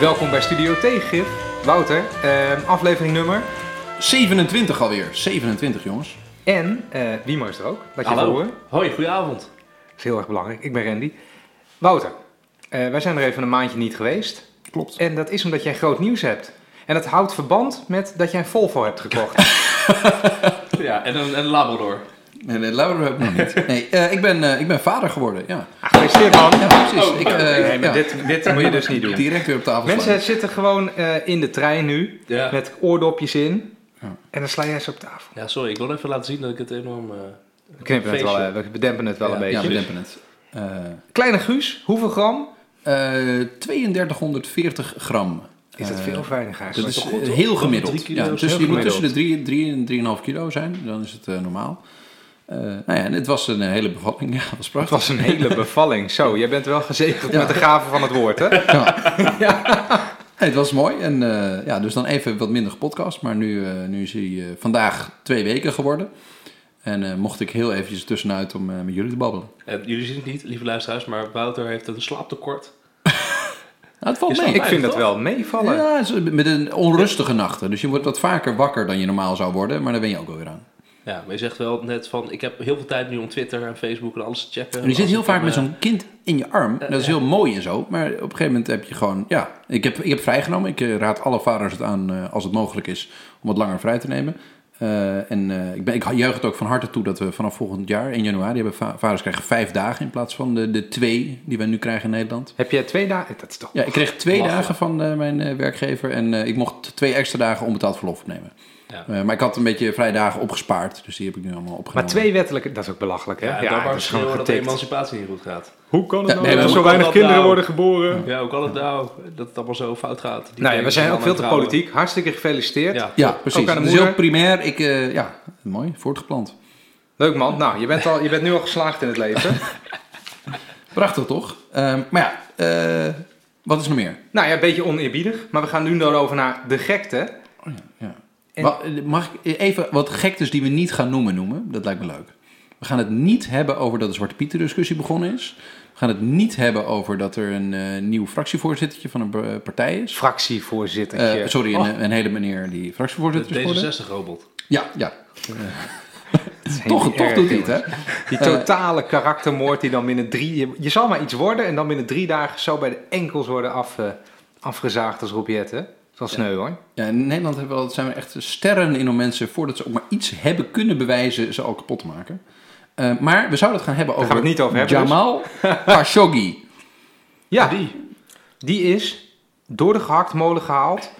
Welkom bij Studio Tegengif. Wouter, eh, aflevering nummer. 27 alweer. 27 jongens. En uh, Wiemer is er ook. Laat je Hallo. horen. Hoi, goedenavond. Dat is heel erg belangrijk. Ik ben Randy. Wouter, eh, wij zijn er even een maandje niet geweest. Klopt. En dat is omdat jij groot nieuws hebt. En dat houdt verband met dat jij een Volvo hebt gekocht. Ja, en een, en een Labrador. Nee, nee, Laura heb ik nog niet. Nee, eh, ik, ben, eh, ik ben vader geworden, ja. Ah, Gefeliciteerd man. Ja, precies. Oh, ik, eh, Nee, maar ja. dit, dit moet je dus niet doen. Direct weer op tafel Mensen slaan. zitten gewoon eh, in de trein nu, Ja. met oordopjes in. Ja. En dan sla jij ze op tafel. ja, sorry, ik wil even laten zien dat ik het enorm... eh, We knippen het wel, we bedempen het wel Ja, een beetje. Ja, we dempen het. Eh, Kleine Guus, hoeveel gram? eh, 3240 gram. Is dat veel of weinig Dat is heel gemiddeld. Ja, tussen, heel je moet tussen de gemiddeld. 3 3 en 3,5 kilo zijn, dan is het eh, normaal. Eh, nou ja, en het was een eh, hele bevalling. Ja, dat was Het prachtig. was een hele bevalling. Zo, jij bent wel gezegend Ja. met de gave van het woord, hè? Nee, het was mooi. En eh, ja, dus dan even wat minder podcast. Maar nu, eh, nu is hij vandaag twee weken geworden. En eh, mocht ik heel eventjes tussenuit om eh, met jullie te babbelen. en jullie zien het niet, lieve luisteraars, maar Wouter heeft een slaaptekort. Nou, het valt Is mee. Ik vind het wel meevallen. Ja, het met een onrustige nachten. Dus je wordt wat vaker wakker dan je normaal zou worden. Maar daar ben je ook alweer aan. Ja, maar je zegt wel net van, ik heb heel veel tijd nu om Twitter en Facebook en alles te checken. En je zit heel vaak met eh, zo'n kind in je arm. Dat is ja. heel mooi en zo. Maar op een gegeven moment heb je gewoon... Ja, ik heb, ik heb vrijgenomen. Ik eh, raad alle vaders het aan eh, als het mogelijk is om wat langer vrij te nemen. Eh, en eh, ik, ben, ik juich het ook van harte toe dat we vanaf volgend jaar, in januari, hebben va- vaders krijgen vijf dagen in plaats van de, de twee die wij nu krijgen in Nederland. Heb jij twee dagen? Dat is toch... Ja, ik kreeg twee Lachen. dagen van eh, mijn eh, werkgever en eh, ik mocht twee extra dagen onbetaald verlof opnemen. Ja. Eh, maar ik had een beetje vrije dagen opgespaard, dus die heb ik nu allemaal opgenomen. Maar twee wettelijke... Dat is ook belachelijk, hè? Ja, maar dat is gewoon dat de emancipatie niet goed gaat. Hoe kan het Ja, nou nee, dat er zo weinig kinderen nou? worden geboren? Ja, hoe kan het nou dat het allemaal zo fout gaat? Die Nou ja, we zijn ook veel te politiek. Hartstikke gefeliciteerd. Ja. Ja, precies. Ook aan de heel primair. Ik, eh, ja, mooi, voortgeplant. Leuk man. Nou, je bent, al, je bent nu al geslaagd in het leven. Prachtig toch? Ehm, maar ja, eh, wat is er nog meer? nou ja, een beetje oneerbiedig. Maar we gaan nu dan over naar de gekte. Oh ja, ja. En- Mag ik even wat gektes die we niet gaan noemen noemen? Dat lijkt me leuk. We gaan het niet hebben over dat de Zwarte Pieten discussie begonnen is. We gaan het niet hebben over dat er een eh, nieuw fractievoorzittertje van een eh, partij is. Fractievoorzittertje. Eh, sorry, Oh, een, een hele meneer die fractievoorzitter is geworden. De D66-robot. Ja, ja. dat is Toch, toch doet hij het, hè? Die totale karaktermoord die dan binnen drie... Je, je zal maar iets worden en dan binnen drie dagen zo bij de enkels worden af, eh, afgezaagd als Robiette. Dat wel sneu hoor. Ja, in Nederland hebben we, al- zijn we echt sterren in om mensen, voordat ze ook maar iets hebben kunnen bewijzen, ze al kapot te maken. Eh, maar we zouden het gaan hebben over gaan we het niet over hebben, dus. Jamal Khashoggi. Ja, Die. die is door de gehaktmolen gehaald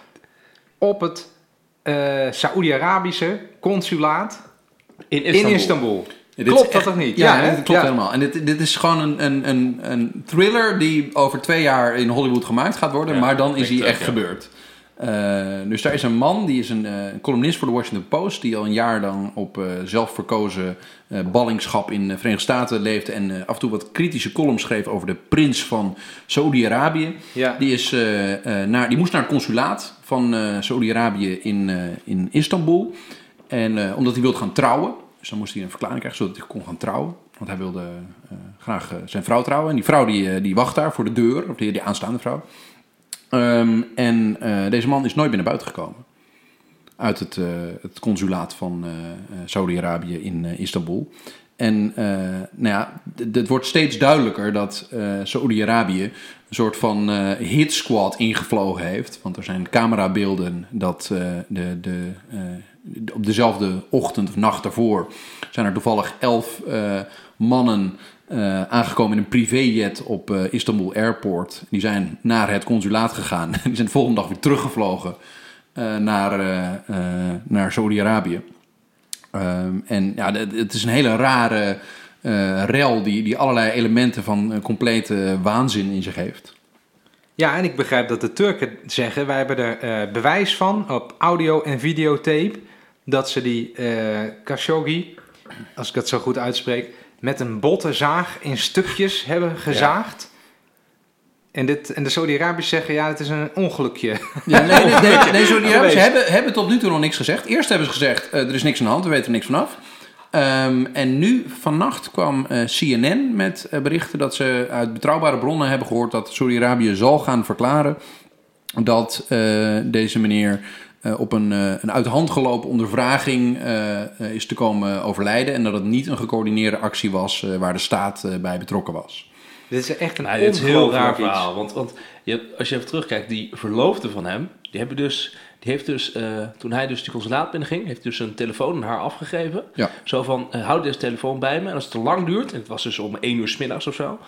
op het eh Saoedi-Arabische consulaat In in Istanbul. Istanbul. Ja, dit Klopt dat toch niet? Ja, Ja, hè? dat klopt Ja. helemaal. En dit, dit is gewoon een, een, een, een thriller die over twee jaar in Hollywood gemaakt gaat worden, Ja, maar dan is hij echt gebeurd. Eh, dus daar is een man, die is een eh, columnist voor de Washington Post, die al een jaar dan op eh, zelfverkozen ballingschap in de Verenigde Staten leefde en af en toe wat kritische columns schreef over de prins van Saudi-Arabië. Ja. Die, is, naar, die moest naar het consulaat van Saudi-Arabië in, in Istanbul. En omdat hij wilde gaan trouwen. Dus dan moest hij een verklaring krijgen zodat hij kon gaan trouwen. Want hij wilde graag zijn vrouw trouwen. En die vrouw die, die wacht daar voor de deur. Of die, die aanstaande vrouw. Ehm, en eh, deze man is nooit naar buiten gekomen. Uit het, eh, het consulaat van eh, Saudi-Arabië in Istanbul. En nou ja, het wordt steeds duidelijker dat Saudi-Arabië een soort van hit squad ingevlogen heeft. Want er zijn camerabeelden dat de, de, op dezelfde ochtend of nacht daarvoor zijn er toevallig elf mannen eh, aangekomen in een privéjet op eh, Istanbul Airport. Die zijn naar het consulaat gegaan. Die zijn de volgende dag weer teruggevlogen eh, naar, naar Saudi-Arabië. Ehm, en ja, het is een hele rare rel die, die allerlei elementen van complete waanzin in zich heeft. Ja, en ik begrijp dat de Turken zeggen, wij hebben er bewijs van op audio en videotape, dat ze die Khashoggi, als ik het zo goed uitspreek, met een botte zaag in stukjes hebben gezaagd. En, dit, en de Saudi-Arabiërs zeggen, ja, het is een ongelukje. Ja, nee, nee, nee, nee ze hebben, hebben tot nu toe nog niks gezegd. Eerst hebben ze gezegd, eh, er is niks aan de hand, we weten er niks vanaf. Ehm, en nu, vannacht, kwam eh, CNN met eh, berichten dat ze uit betrouwbare bronnen hebben gehoord dat Saudi-Arabië zal gaan verklaren dat deze meneer eh, op een, eh, een uit de hand gelopen ondervraging eh, is te komen overlijden. En dat het niet een gecoördineerde actie was eh, waar de staat eh, bij betrokken was. Dit is echt een dit is heel raar iets. verhaal. Want, want je, als je even terugkijkt, die verloofde van hem, die, hebben dus, die heeft dus, eh, toen hij dus die consulaat binnenging, heeft dus een telefoon aan haar afgegeven. Ja. Zo van, houd deze telefoon bij me. En als het te lang duurt, en het was dus om één uur 's middags of zo,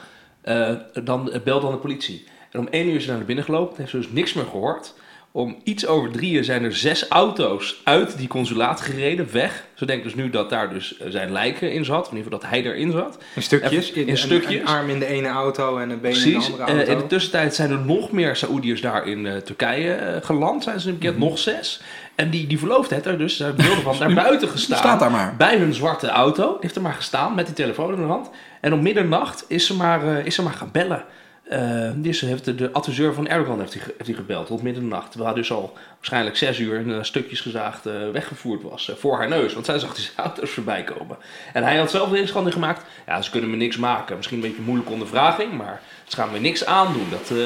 eh, dan bel dan de politie. En om één uur is ze naar binnen gelopen, heeft ze dus niks meer gehoord. Om iets over drieën zijn er zes auto's uit die consulaat gereden, weg. Ze denkt dus nu dat daar dus eh, zijn lijken in zat, in ieder geval dat hij erin zat. In stukjes. In een- stukjes. Een arm in de ene auto en een been in de andere Eh, auto. in de tussentijd zijn er nog meer Saoediërs daar in eh, Turkije geland. Zijn ze een Mhm. nog zes. En die, die verloofde heeft er dus, daar beelden van, naar buiten gestaan. Staat daar maar. Bij hun zwarte auto. Die heeft er maar gestaan met die telefoon in de hand. En om middernacht is ze maar, is ze maar gaan bellen. Eh dus heeft de, de adviseur van Erdogan heeft hij, heeft hij gebeld tot middernacht. Terwijl hij dus al waarschijnlijk zes uur in stukjes gezaagd eh, weggevoerd was eh, voor haar neus. Want zij zag die auto's voorbij komen. En hij had zelf de inschatting gemaakt. Ja, ze kunnen me niks maken. Misschien een beetje een moeilijke ondervraging. Maar ze gaan me niks aandoen. Dat,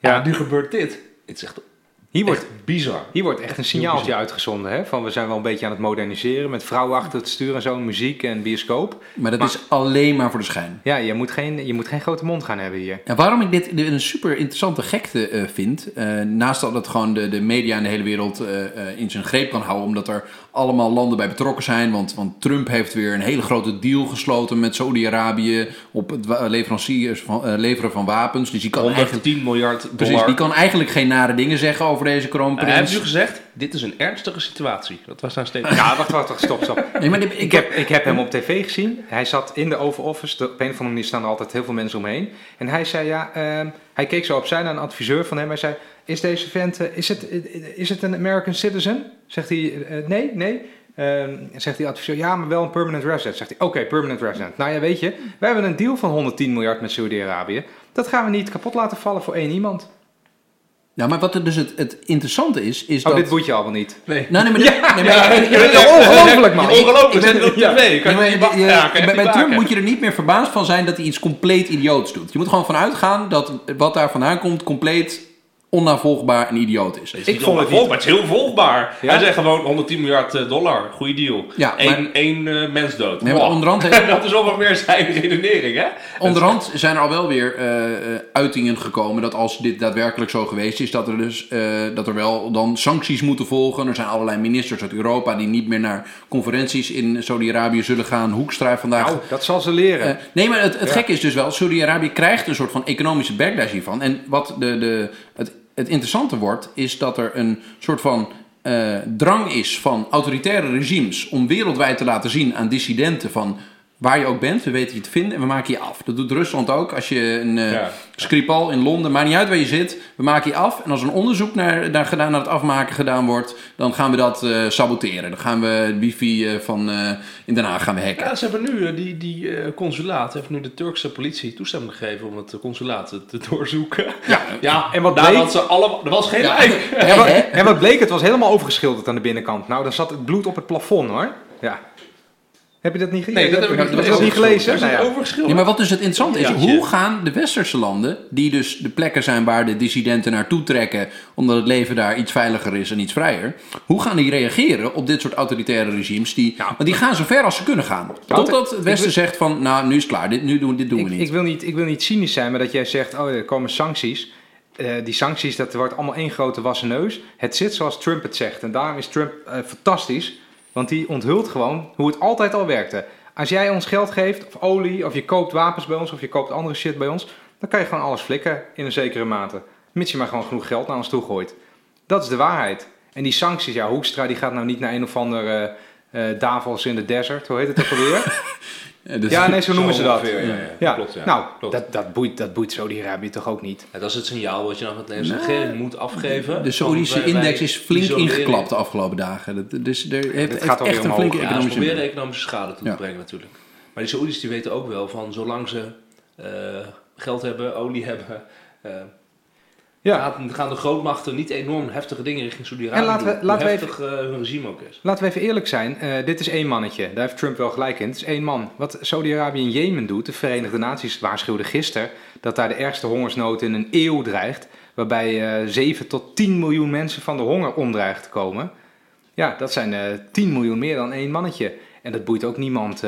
ja. Ja. nu gebeurt dit. Het is echt, Hier wordt, echt bizar. hier wordt echt een signaaltje uitgezonden. Hè? Van we zijn wel een beetje aan het moderniseren. Met vrouwen achter het stuur en zo. Muziek en bioscoop. Maar dat Maar- is alleen maar voor de schijn. Ja, je moet, geen, je moet geen grote mond gaan hebben hier. En waarom ik dit een super interessante gekte eh, vind, eh, naast dat het gewoon de, de media in de hele wereld eh, in zijn greep kan houden, omdat er allemaal landen bij betrokken zijn, want, want Trump heeft weer een hele grote deal gesloten met Saudi-Arabië op het leveranciers van, leveren van wapens. Dus die kan, eigenlijk, 110 miljard dollar. precies, die kan eigenlijk geen nare dingen zeggen over deze hij heeft nu gezegd, dit is een ernstige situatie. Dat was zijn statement. Ja, wacht, wacht, wacht, stop, stop. Nee, maar Ik heb, ik heb hem op tv gezien. Hij zat in de Oval Office. De- Op een of andere manier staan er altijd heel veel mensen omheen. En hij zei ja, ehm, hij keek zo opzij naar een adviseur van hem. Hij zei, is deze vent, eh, is het, eh, is het een American citizen? Zegt hij, eh, nee, nee. Ehm, zegt die adviseur, ja, maar wel een permanent resident. Zegt hij, oké, permanent resident. Nou ja, weet je, we hebben een deal van 110 miljard met Saudi-Arabië. Dat gaan we niet kapot laten vallen voor één iemand. Ja, maar wat er dus het, het interessante is, is Oh, dat... dit boeit je allemaal niet. Nee. Nou, nee, maar, dit- nee, maar Ja, ja, ja, ongelooflijk, man. Ongelooflijk, op ja. tv. Kan Ja, je wachten? Ja, kan je bij bij Trump maken. moet je er niet meer verbaasd van zijn dat hij iets compleet idioots doet. Je moet gewoon vanuit gaan dat wat daar vandaan komt compleet onnavolgbaar en idioot is. Ik vond het onvolgbaar, het is heel volgbaar. Ja? Hij zegt gewoon 110 miljard eh, dollar, goede deal. Ja, Eén maar- één, eh, mens dood. Nee, maar Wow. onderhand, heeft- dat is wel wat meer zijn redenering, hè? onderhand zijn er al wel weer eh, eh, uitingen gekomen dat als dit daadwerkelijk zo geweest is, dat er dus eh, dat er wel dan sancties moeten volgen. Er zijn allerlei ministers uit Europa die niet meer naar conferenties in Saudi-Arabië zullen gaan. Hoekstra heeft vandaag Nou, dat zal ze leren. Nee, maar het, het Ja. gekke is dus wel, Saudi-Arabië krijgt een soort van economische backlash hiervan. En wat de, de, het, interessante wordt, is dat er een soort van eh, drang is van autoritaire regimes om wereldwijd te laten zien aan dissidenten van waar je ook bent, we weten je te vinden en we maken je af. Dat doet Rusland ook. Als je een eh Ja. Skripal in Londen, maakt niet uit waar je zit, we maken je af. En als er een onderzoek naar, naar, gedaan, naar het afmaken gedaan wordt, dan gaan we dat eh, saboteren. Dan gaan we het wifi eh, van eh, in Den Haag gaan we hacken. Ja, ze hebben nu, die, die eh, consulaat, heeft nu de Turkse politie toestemming gegeven om het consulaat te, te doorzoeken. Ja, ja en wat bleek? ze allemaal, er was geen Ja. lijk. En wat, en wat bleek, het was helemaal overgeschilderd aan de binnenkant. Nou, dan zat het bloed op het plafond hoor. Ja. Heb je dat niet, ge- Nee, dat heb ik niet dat niet gelezen? Er Nou ja. overgeschilderd. Ja, maar wat dus het interessante is, Ja. hoe gaan de westerse landen, die dus de plekken zijn waar de dissidenten naartoe trekken, omdat het leven daar iets veiliger is en iets vrijer, hoe gaan die reageren op dit soort autoritaire regimes? Die, Ja. want die gaan zo ver als ze kunnen gaan. Totdat het westen zegt van, nou, nu is het klaar, dit, nu doen, dit doen we niet. ik, wil niet, ik wil niet cynisch zijn, maar dat jij zegt, oh, er komen sancties. Eh, die sancties, dat wordt allemaal één grote wassen neus. Het zit zoals Trump het zegt. En daarom is Trump eh, fantastisch. Want die onthult gewoon hoe het altijd al werkte. Als jij ons geld geeft, of olie, of je koopt wapens bij ons, of je koopt andere shit bij ons, dan kan je gewoon alles flikken in een zekere mate. Mits je maar gewoon genoeg geld naar ons toe gooit. Dat is de waarheid. En die sancties, ja, Hoekstra die gaat nou niet naar een of ander eh, eh, Davos in de desert, hoe heet het ook alweer? Dus- ja, nee, zo noemen ze dat. ongeveer, ja, ja. Ja, Klopt, ja. nou, Klopt. dat, dat boeit, dat boeit Saudi-Arabië toch ook niet? Ja, dat is het signaal wat je dan van de Nederlandse regering moet afgeven. de Saoedische index is flink ingeklapt de afgelopen dagen. Dat, dus er heeft, Het gaat echt een flinke Ja, ze economische proberen economische schade toe Ja. te brengen natuurlijk. Maar die Saoedi's die weten ook wel van zolang ze eh, geld hebben, olie hebben, eh, Ja. gaan, gaan de grootmachten niet enorm heftige dingen richting Saudi-Arabië En laten we- doen. Laten we heftig eh, hun regime ook is. Laten we even eerlijk zijn. eh, dit is één mannetje. Daar heeft Trump wel gelijk in. Het is één man. Wat Saudi-Arabië in Jemen doet, de Verenigde Naties waarschuwden gisteren dat daar de ergste hongersnood in een eeuw dreigt. waarbij eh 7 tot 10 miljoen mensen van de honger omdreigen te komen. Ja, dat zijn eh 10 miljoen meer dan één mannetje. En dat boeit ook niemand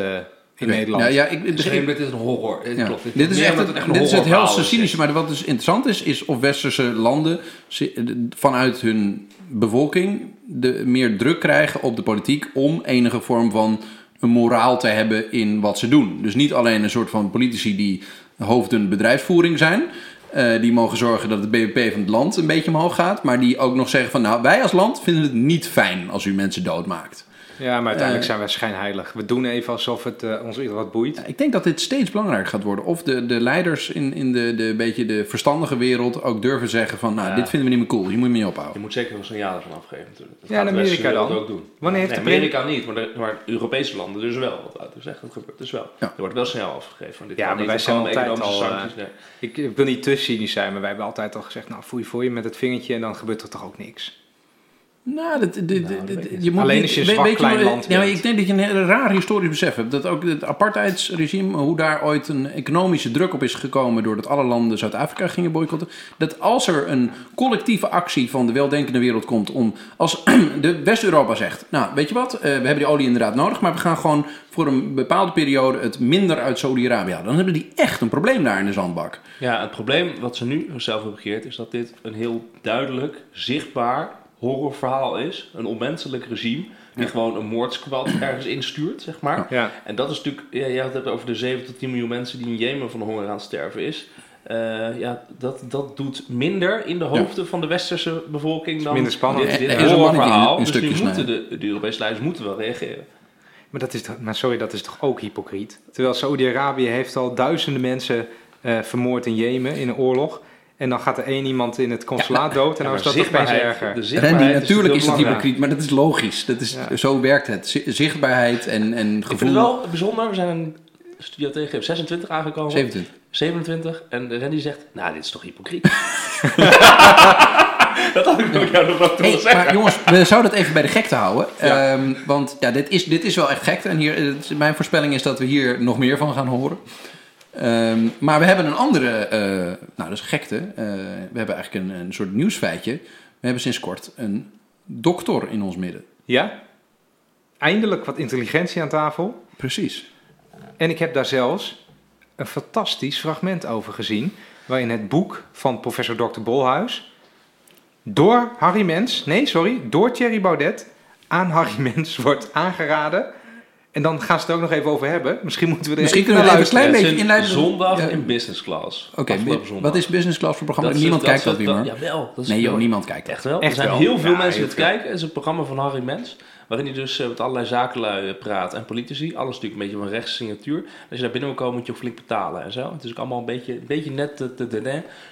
in Nee. Nederland. Ja, ja, ik, geen dit is een horror. Het Ja. klopt. Dit is echt, het, een dit is het helse is. cynische. Maar wat dus interessant is, is of westerse landen zi- vanuit hun bevolking de, meer druk krijgen op de politiek om enige vorm van een moraal te hebben in wat ze doen. Dus niet alleen een soort van politici die hoofden bedrijfsvoering zijn. eh, die mogen zorgen dat het BBP van het land een beetje omhoog gaat. Maar die ook nog zeggen van nou, wij als land vinden het niet fijn als u mensen doodmaakt. Ja, maar uiteindelijk Eh. zijn wij schijnheilig. We doen even alsof het eh, ons iets wat boeit. Ik denk dat dit steeds belangrijker gaat worden. Of de, de leiders in, in de, de, beetje de verstandige wereld ook durven zeggen van... nou, Ja. dit vinden we niet meer cool, hier moet je mee Je ophouden. moet zeker wel signalen van afgeven natuurlijk. Dat Ja, gaat in de Amerika dan? ook doen. Wanneer heeft Nee, Amerika niet, maar, de, maar Europese landen dus wel. Wat Wouter zegt, dat gebeurt dus wel. Ja. Er wordt wel snel afgegeven. Van dit Ja, maar niet, wij zijn altijd al, eh, sancties, nee. Ik, ik wil niet te cynisch zijn, maar wij hebben altijd al gezegd... nou, foei voor je met het vingertje en dan gebeurt er toch ook niks. Nou, dat, de- de- dat de- weet ik je moet Alleen niet- als je zwak klein wat- land ja, maar. Ik denk dat je een raar historisch besef hebt. Dat ook het apartheidsregime, hoe daar ooit een economische druk op is gekomen... doordat alle landen Zuid-Afrika gingen boycotten. Dat als er een collectieve actie van de weldenkende wereld komt om... als de West-Europa zegt, nou, weet je wat, eh, we hebben die olie inderdaad nodig... maar we gaan gewoon voor een bepaalde periode het minder uit Saudi-Arabië halen. Dan hebben die echt een probleem daar in de zandbak. Ja, het probleem wat ze nu zelf hebben begeerd is dat dit een heel duidelijk, zichtbaar horrorverhaal is. Een onmenselijk regime die gewoon een moordsquad ergens instuurt, zeg maar. Ja. En dat is natuurlijk, ja, je had het over de 7 tot 10 miljoen mensen die in Jemen van de honger aan sterven is. Eh, ja, dat, dat doet minder in de hoofden van de westerse bevolking dan minder spannend. dit, Er een horrorverhaal. Dus nu moeten de, de Europese leiders moeten wel reageren. Maar, dat is maar sorry, dat is toch ook hypocriet? Terwijl Saudi-Arabië heeft al duizenden mensen eh, vermoord in Jemen in een oorlog. En dan gaat er één iemand in het consulaat dood en dan Ja, is dat opeens erger. de zichtbaarheid Randy, natuurlijk is het belangrijk. hypocriet, maar dat is logisch. Dat is, Ja. Zo werkt het. Zi- Zichtbaarheid en, en Ik vind gevoel. het wel bijzonder. We zijn een studio tegen 26 aangekomen. 27. 27. En Randy zegt, nou, dit is toch hypocriet? dat had ik nog jou nog wat te Hey, zeggen. maar jongens, we zouden het even bij de gekte houden. Ja. Ehm, want ja, dit is, dit is wel echt gekte. En hier, is- mijn voorspelling is dat we hier nog meer van gaan horen. Ehm, maar we hebben een andere, eh, nou dat is gekte. Eh, we hebben eigenlijk een, een soort nieuwsfeitje. We hebben sinds kort een dokter in ons midden. Ja? Eindelijk wat intelligentie aan tafel. Precies. En ik heb daar zelfs een fantastisch fragment over gezien. Waarin het boek van professor Dr. Bolhuis. door Harry Mens, nee sorry, door Thierry Baudet. aan Harry Mens wordt aangeraden. En dan gaan ze het ook nog even over hebben. Misschien moeten we er Misschien even kunnen we even een klein beetje inleiden. Zondag Ja. in business class. Oké, wat is business class voor programma? Dat niemand dat kijkt dat weer, maar. Jawel. Dat is Nee joh, niemand kijkt dat. Echt wel. Echt er zijn wel. heel veel Ja, mensen die het kijken. Het is een programma van Harry Mens. Waarin hij dus eh, met allerlei zakenlui praat en politici. Alles natuurlijk een beetje van rechts signatuur. Als je daar binnen wil komen moet je ook flink betalen en zo. Het is ook allemaal een beetje, een beetje net te, te.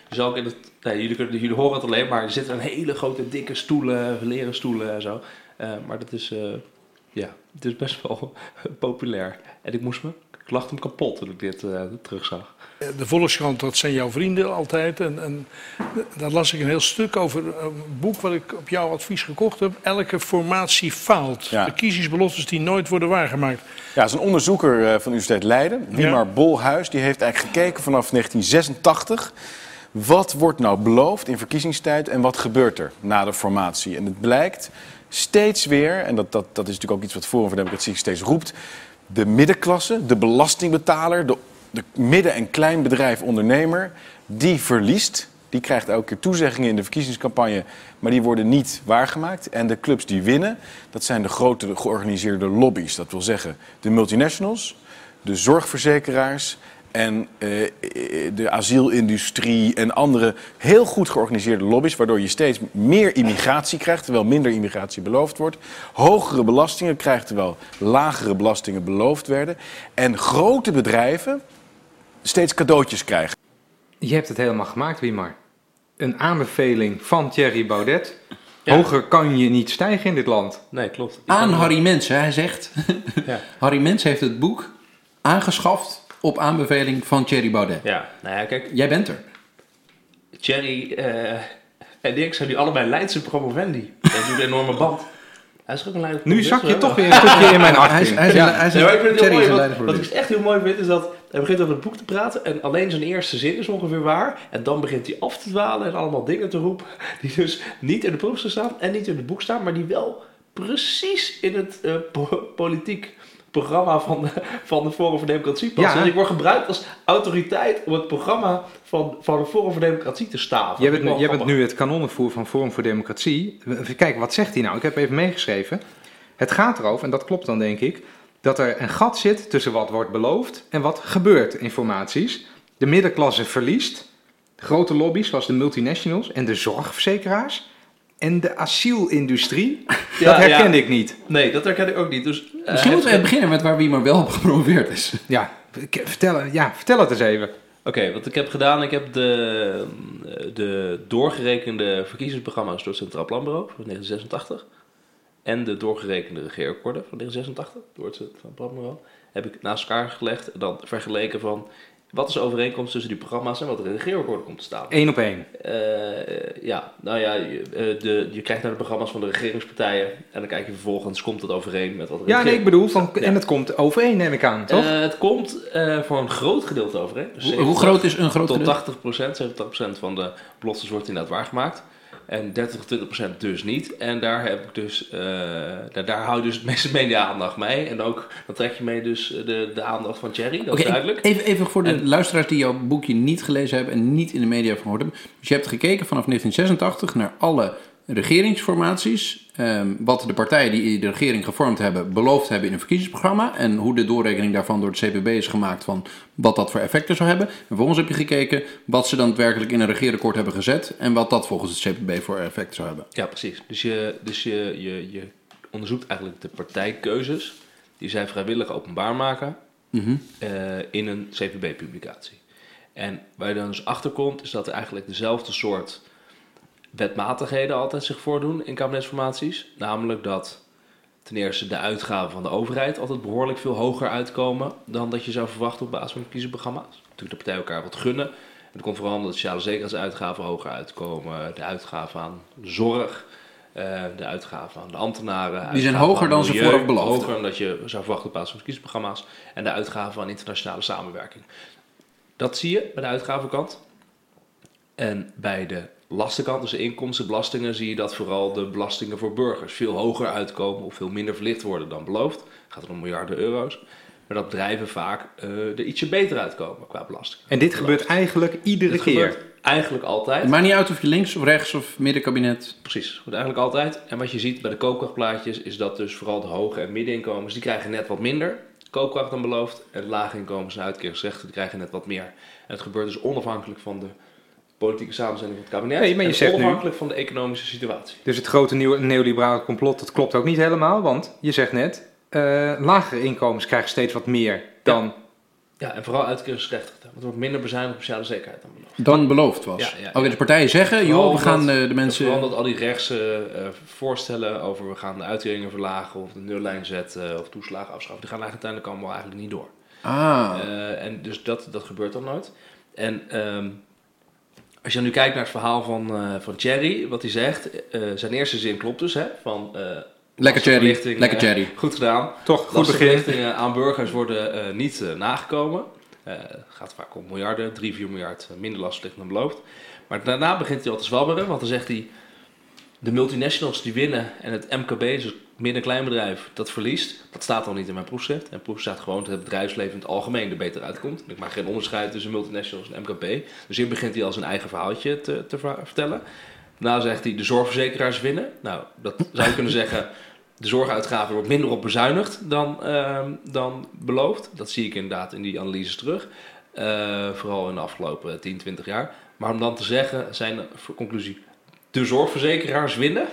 Je zal ook in het, nee, jullie, kunnen, jullie horen het alleen, maar er zitten een hele grote dikke stoelen, leren stoelen en zo. Eh, maar dat is, eh, ja, het is best wel populair. En ik moest me, ik lachte hem kapot toen ik dit eh, terugzag. De Volkskrant, dat zijn jouw vrienden altijd. En, en daar las ik een heel stuk over een boek wat ik op jouw advies gekocht heb. Elke formatie faalt. Ja. Verkiezingsbeloftes die nooit worden waargemaakt. Ja, is een onderzoeker eh, van de Universiteit Leiden, Wiemar Bolhuis. Die heeft eigenlijk gekeken vanaf 1986. Wat wordt nou beloofd in verkiezingstijd en wat gebeurt er na de formatie? En het blijkt steeds weer, en dat, dat, dat is natuurlijk ook iets wat Forum voor Democratie steeds roept... de middenklasse, de belastingbetaler, de, de midden- en kleinbedrijf ondernemer... die verliest, die krijgt elke keer toezeggingen in de verkiezingscampagne... maar die worden niet waargemaakt. En de clubs die winnen, dat zijn de grote georganiseerde lobby's. Dat wil zeggen de multinationals, de zorgverzekeraars en eh, de asielindustrie en andere heel goed georganiseerde lobby's, waardoor je steeds meer immigratie krijgt, terwijl minder immigratie beloofd wordt. Hogere belastingen krijgt, terwijl lagere belastingen beloofd werden. En grote bedrijven steeds cadeautjes krijgen. Je hebt het helemaal gemaakt, Wiemar. Een aanbeveling van Thierry Baudet. Ja. Hoger kan je niet stijgen in dit land. Nee, klopt. Ik Aan Harry Mens, hè, hij zegt. Ja. Harry Mens heeft het boek aangeschaft op aanbeveling van Thierry Baudet. Ja, nou ja, kijk, Jij bent er. Thierry eh, en ik zijn nu allebei Leidse promovendi. Dat is een enorme band. Hij is ook een Leidse Nu zak je toch weer een stukje in mijn Hij is, achting. hij is, Ja. hij is, ik een Wat, leider voor wat dit. ik echt heel mooi vind is dat Hij begint over het boek te praten en alleen zijn eerste zin is ongeveer waar. En dan begint hij af te dwalen en allemaal dingen te roepen die dus niet in de proefstuk staan en niet in het boek staan, maar die wel precies in het eh, po- politiek programma van de, van de Forum voor Democratie passen. Ja. Dus ik word gebruikt als autoriteit om het programma van, van de Forum voor Democratie te staven. Jij bent, jij bent nu het kanonnenvoer van Forum voor Democratie. Kijken, wat zegt hij nou? Ik heb even meegeschreven. Het gaat erover, en dat klopt dan denk ik, dat er een gat zit tussen wat wordt beloofd en wat gebeurt in formaties. De middenklasse verliest. Grote lobby's zoals de multinationals en de zorgverzekeraars. En de asielindustrie, Ja, dat herkende ja. ik niet. Nee, dat herken ik ook niet. Dus, eh, Misschien moeten we beginnen met waar wie maar wel op gepromoveerd is. Ja, ik- vertel, ja, vertel het eens even. Oké, wat ik heb gedaan, ik heb de, de doorgerekende verkiezingsprogramma's door het Centraal Planbureau van 1986 en de doorgerekende regeerakkoorden van 1986 door het Centraal Planbureau heb ik naast elkaar gelegd en dan vergeleken van wat is de overeenkomst tussen die programma's en wat er in de regeerakkoorden komt te staan. Eén op één. Eh, ja, nou ja, je, eh, de, je kijkt naar de programma's van de regeringspartijen en dan kijk je vervolgens, komt dat overeen met wat er in Ja, nee, ik bedoel, van, Ja. en het komt overeen, neem ik aan, toch? Eh, het komt eh, voor een groot gedeelte overeen. Dus Hoe, hoe groot is een groot tot gedeelte? 80%, 70% van de beloftes wordt inderdaad waargemaakt. En 30 tot 20% dus niet. En daar heb ik dus, eh, daar, daar houdt dus het meeste media-aandacht mee. En ook, dan trek je mee dus de, de aandacht van Thierry, dat is duidelijk. even, even voor de En- luisteraars die jouw boekje niet gelezen hebben en niet in de media van gehoord hebben. Dus je hebt gekeken vanaf 1986 naar alle regeringsformaties. ehm, wat de partijen die de regering gevormd hebben beloofd hebben in een verkiezingsprogramma. En hoe de doorrekening daarvan door het CPB is gemaakt van wat dat voor effecten zou hebben. En vervolgens heb je gekeken wat ze dan daadwerkelijk in een regeerakkoord hebben gezet. En wat dat volgens het CPB voor effecten zou hebben. Ja, precies. Dus je, dus je, je, je onderzoekt eigenlijk de partijkeuzes die zij vrijwillig openbaar maken Mhm. eh, in een CPB-publicatie. En waar je dan dus achter komt, is dat er eigenlijk dezelfde soort wetmatigheden altijd zich voordoen in kabinetsformaties. Namelijk dat ten eerste de uitgaven van de overheid altijd behoorlijk veel hoger uitkomen dan dat je zou verwachten op basis van verkiezingsprogramma's. Natuurlijk de partijen elkaar wat gunnen. En dat komt vooral omdat de sociale zekerheidsuitgaven hoger uitkomen, de uitgaven aan de zorg, eh, de uitgaven aan de ambtenaren. Die zijn hoger dan ze vooraf beloofden. Hoger dan dat je zou verwachten op basis van verkiezingsprogramma's. En de uitgaven aan internationale samenwerking. Dat zie je bij de uitgavenkant. En bij de lastenkant, dus inkomstenbelastingen, zie je dat vooral de belastingen voor burgers veel hoger uitkomen of veel minder verlicht worden dan beloofd. Het gaat om miljarden euro's. Maar dat bedrijven vaak eh, er ietsje beter uitkomen qua belasting. En dit gebeurt eigenlijk iedere Dit keer. gebeurt eigenlijk altijd. Het maakt niet uit of je links of rechts of middenkabinet. Precies, dat gebeurt eigenlijk altijd. En wat je ziet bij de koopkrachtplaatjes is dat dus vooral de hoge en middeninkomens, die krijgen net wat minder koopkracht dan beloofd. En de lage inkomens en uitkeringsrechten, die krijgen net wat meer. En het gebeurt dus onafhankelijk van de politieke samenstelling van het kabinet. Nee, maar je en zegt nu- onafhankelijk van de economische situatie. Dus het grote nieuwe neoliberale complot, dat klopt ook niet helemaal. Want je zegt net, eh, lagere inkomens krijgen steeds wat meer dan... Ja, en vooral uitkeringsrechten. Want er wordt minder bezuinigd op sociale zekerheid dan beloofd. Dan beloofd was. Ja, ja, Oké, de partijen zeggen, joh, we gaan eh, de mensen... Vooral dat al die rechtse eh, voorstellen over we gaan de uitkeringen verlagen of de nullijn zetten of toeslagen afschaffen, die gaan eigenlijk uiteindelijk allemaal eigenlijk niet door. Ah, Eh, en dus dat, dat gebeurt dan nooit. En ehm, als je nu kijkt naar het verhaal van, eh van Thierry, wat hij zegt, eh, zijn eerste zin klopt dus, hè, van... eh, lekker Cherry, lastenverlichting, lekker Cherry. Goed gedaan. Toch, goed begin. Lastenverlichtingen aan burgers worden eh, niet nagekomen. Eh, Het gaat vaak om miljarden, 3, 4 miljard minder lastverlichting dan beloofd. Maar daarna begint hij al te zwabberen, want dan zegt hij... De multinationals die winnen en het MKB, dus het midden-kleinbedrijf, dat verliest. Dat staat al niet in mijn proefschrift. En proef staat gewoon dat het bedrijfsleven in het algemeen er beter uitkomt. Ik maak geen onderscheid tussen multinationals en MKB. Dus hier begint hij al zijn eigen verhaaltje te, te ver- vertellen. Daarna zegt hij de zorgverzekeraars winnen. Nou, dat zou je kunnen zeggen. De zorguitgaven wordt minder op bezuinigd dan, ehm, dan beloofd. Dat zie ik inderdaad in die analyses terug. Eh, vooral in de afgelopen 10, 20 jaar. Maar om dan te zeggen, zijn conclusie, de zorgverzekeraars winnen.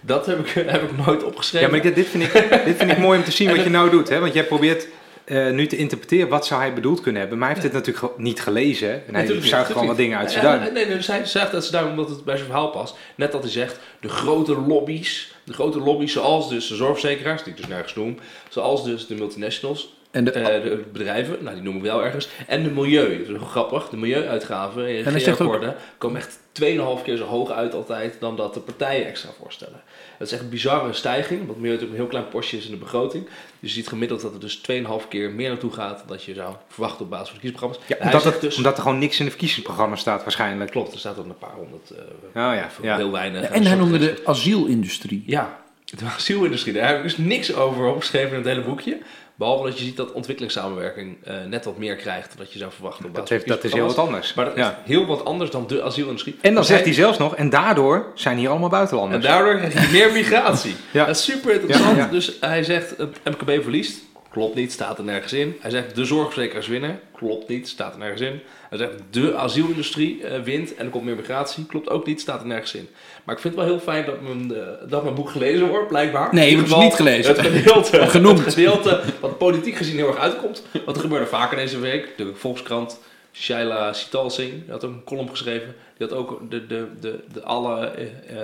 Dat heb ik, heb ik nooit opgeschreven. Ja, maar dit, dit, vind ik, dit vind ik mooi om te zien wat je nou doet. Hè? Want jij probeert eh, nu te interpreteren wat zou hij bedoeld kunnen hebben. Maar hij heeft dit natuurlijk niet gelezen. En hij Natuurlijk zuigt gewoon wat dingen uit zijn duim. Nee, nee, hij zegt uit zijn duim omdat het bij zijn verhaal past. Net dat hij zegt, de grote lobby's, de grote lobby's zoals dus de zorgverzekeraars, die ik dus nergens noem, zoals dus de multinationals, En de, Eh, de bedrijven, nou die noemen we wel ergens. En de milieu, dat is wel grappig. De milieuuitgaven in En hij ook- regeerakkoorden komen echt 2,5 keer zo hoog uit altijd dan dat de partijen extra voorstellen. Dat is echt een bizarre stijging, want milieu natuurlijk een heel klein postje is in de begroting. Dus je ziet gemiddeld dat er dus 2,5 keer meer naartoe gaat dan dat je zou verwachten op basis van de kiesprogramma's. Ja, En hij omdat, het, dus, omdat er gewoon niks in de verkiezingsprogramma staat waarschijnlijk. klopt, er staat er een paar honderd. eh Oh ja, ja. Heel weinig. en hij noemde de asielindustrie. Ja, de asielindustrie. Daar heb ik dus niks over opgeschreven in het hele boekje. Behalve dat je ziet dat ontwikkelingssamenwerking eh, net wat meer krijgt dan dat je zou verwachten. Op Dat, heeft, dat is heel wat anders. Maar dat ja. is heel wat anders dan de asielindustrie. En dan zegt hij zelfs nog, en daardoor zijn hier allemaal En buitenlanders. daardoor heb je meer migratie. Ja. Dat is super interessant. Ja, ja. Dus hij zegt het MKB verliest. Klopt niet, staat er nergens in. Hij zegt de zorgverzekeraars winnen. Klopt niet, staat er nergens in. Hij zegt de asielindustrie eh, wint en er komt meer migratie. Klopt ook niet, staat er nergens in. Maar ik vind het wel heel fijn dat mijn, eh, dat mijn boek gelezen wordt, blijkbaar. Nee, je ieder hebt het niet gelezen. Het gedeelte, Genoemd. Het gedeelte wat politiek gezien heel erg uitkomt. Want er gebeurde vaker deze week. De Volkskrant, Shaila Sitalsing, die had ook een column geschreven. Die had ook de, de, de, de alle... eh,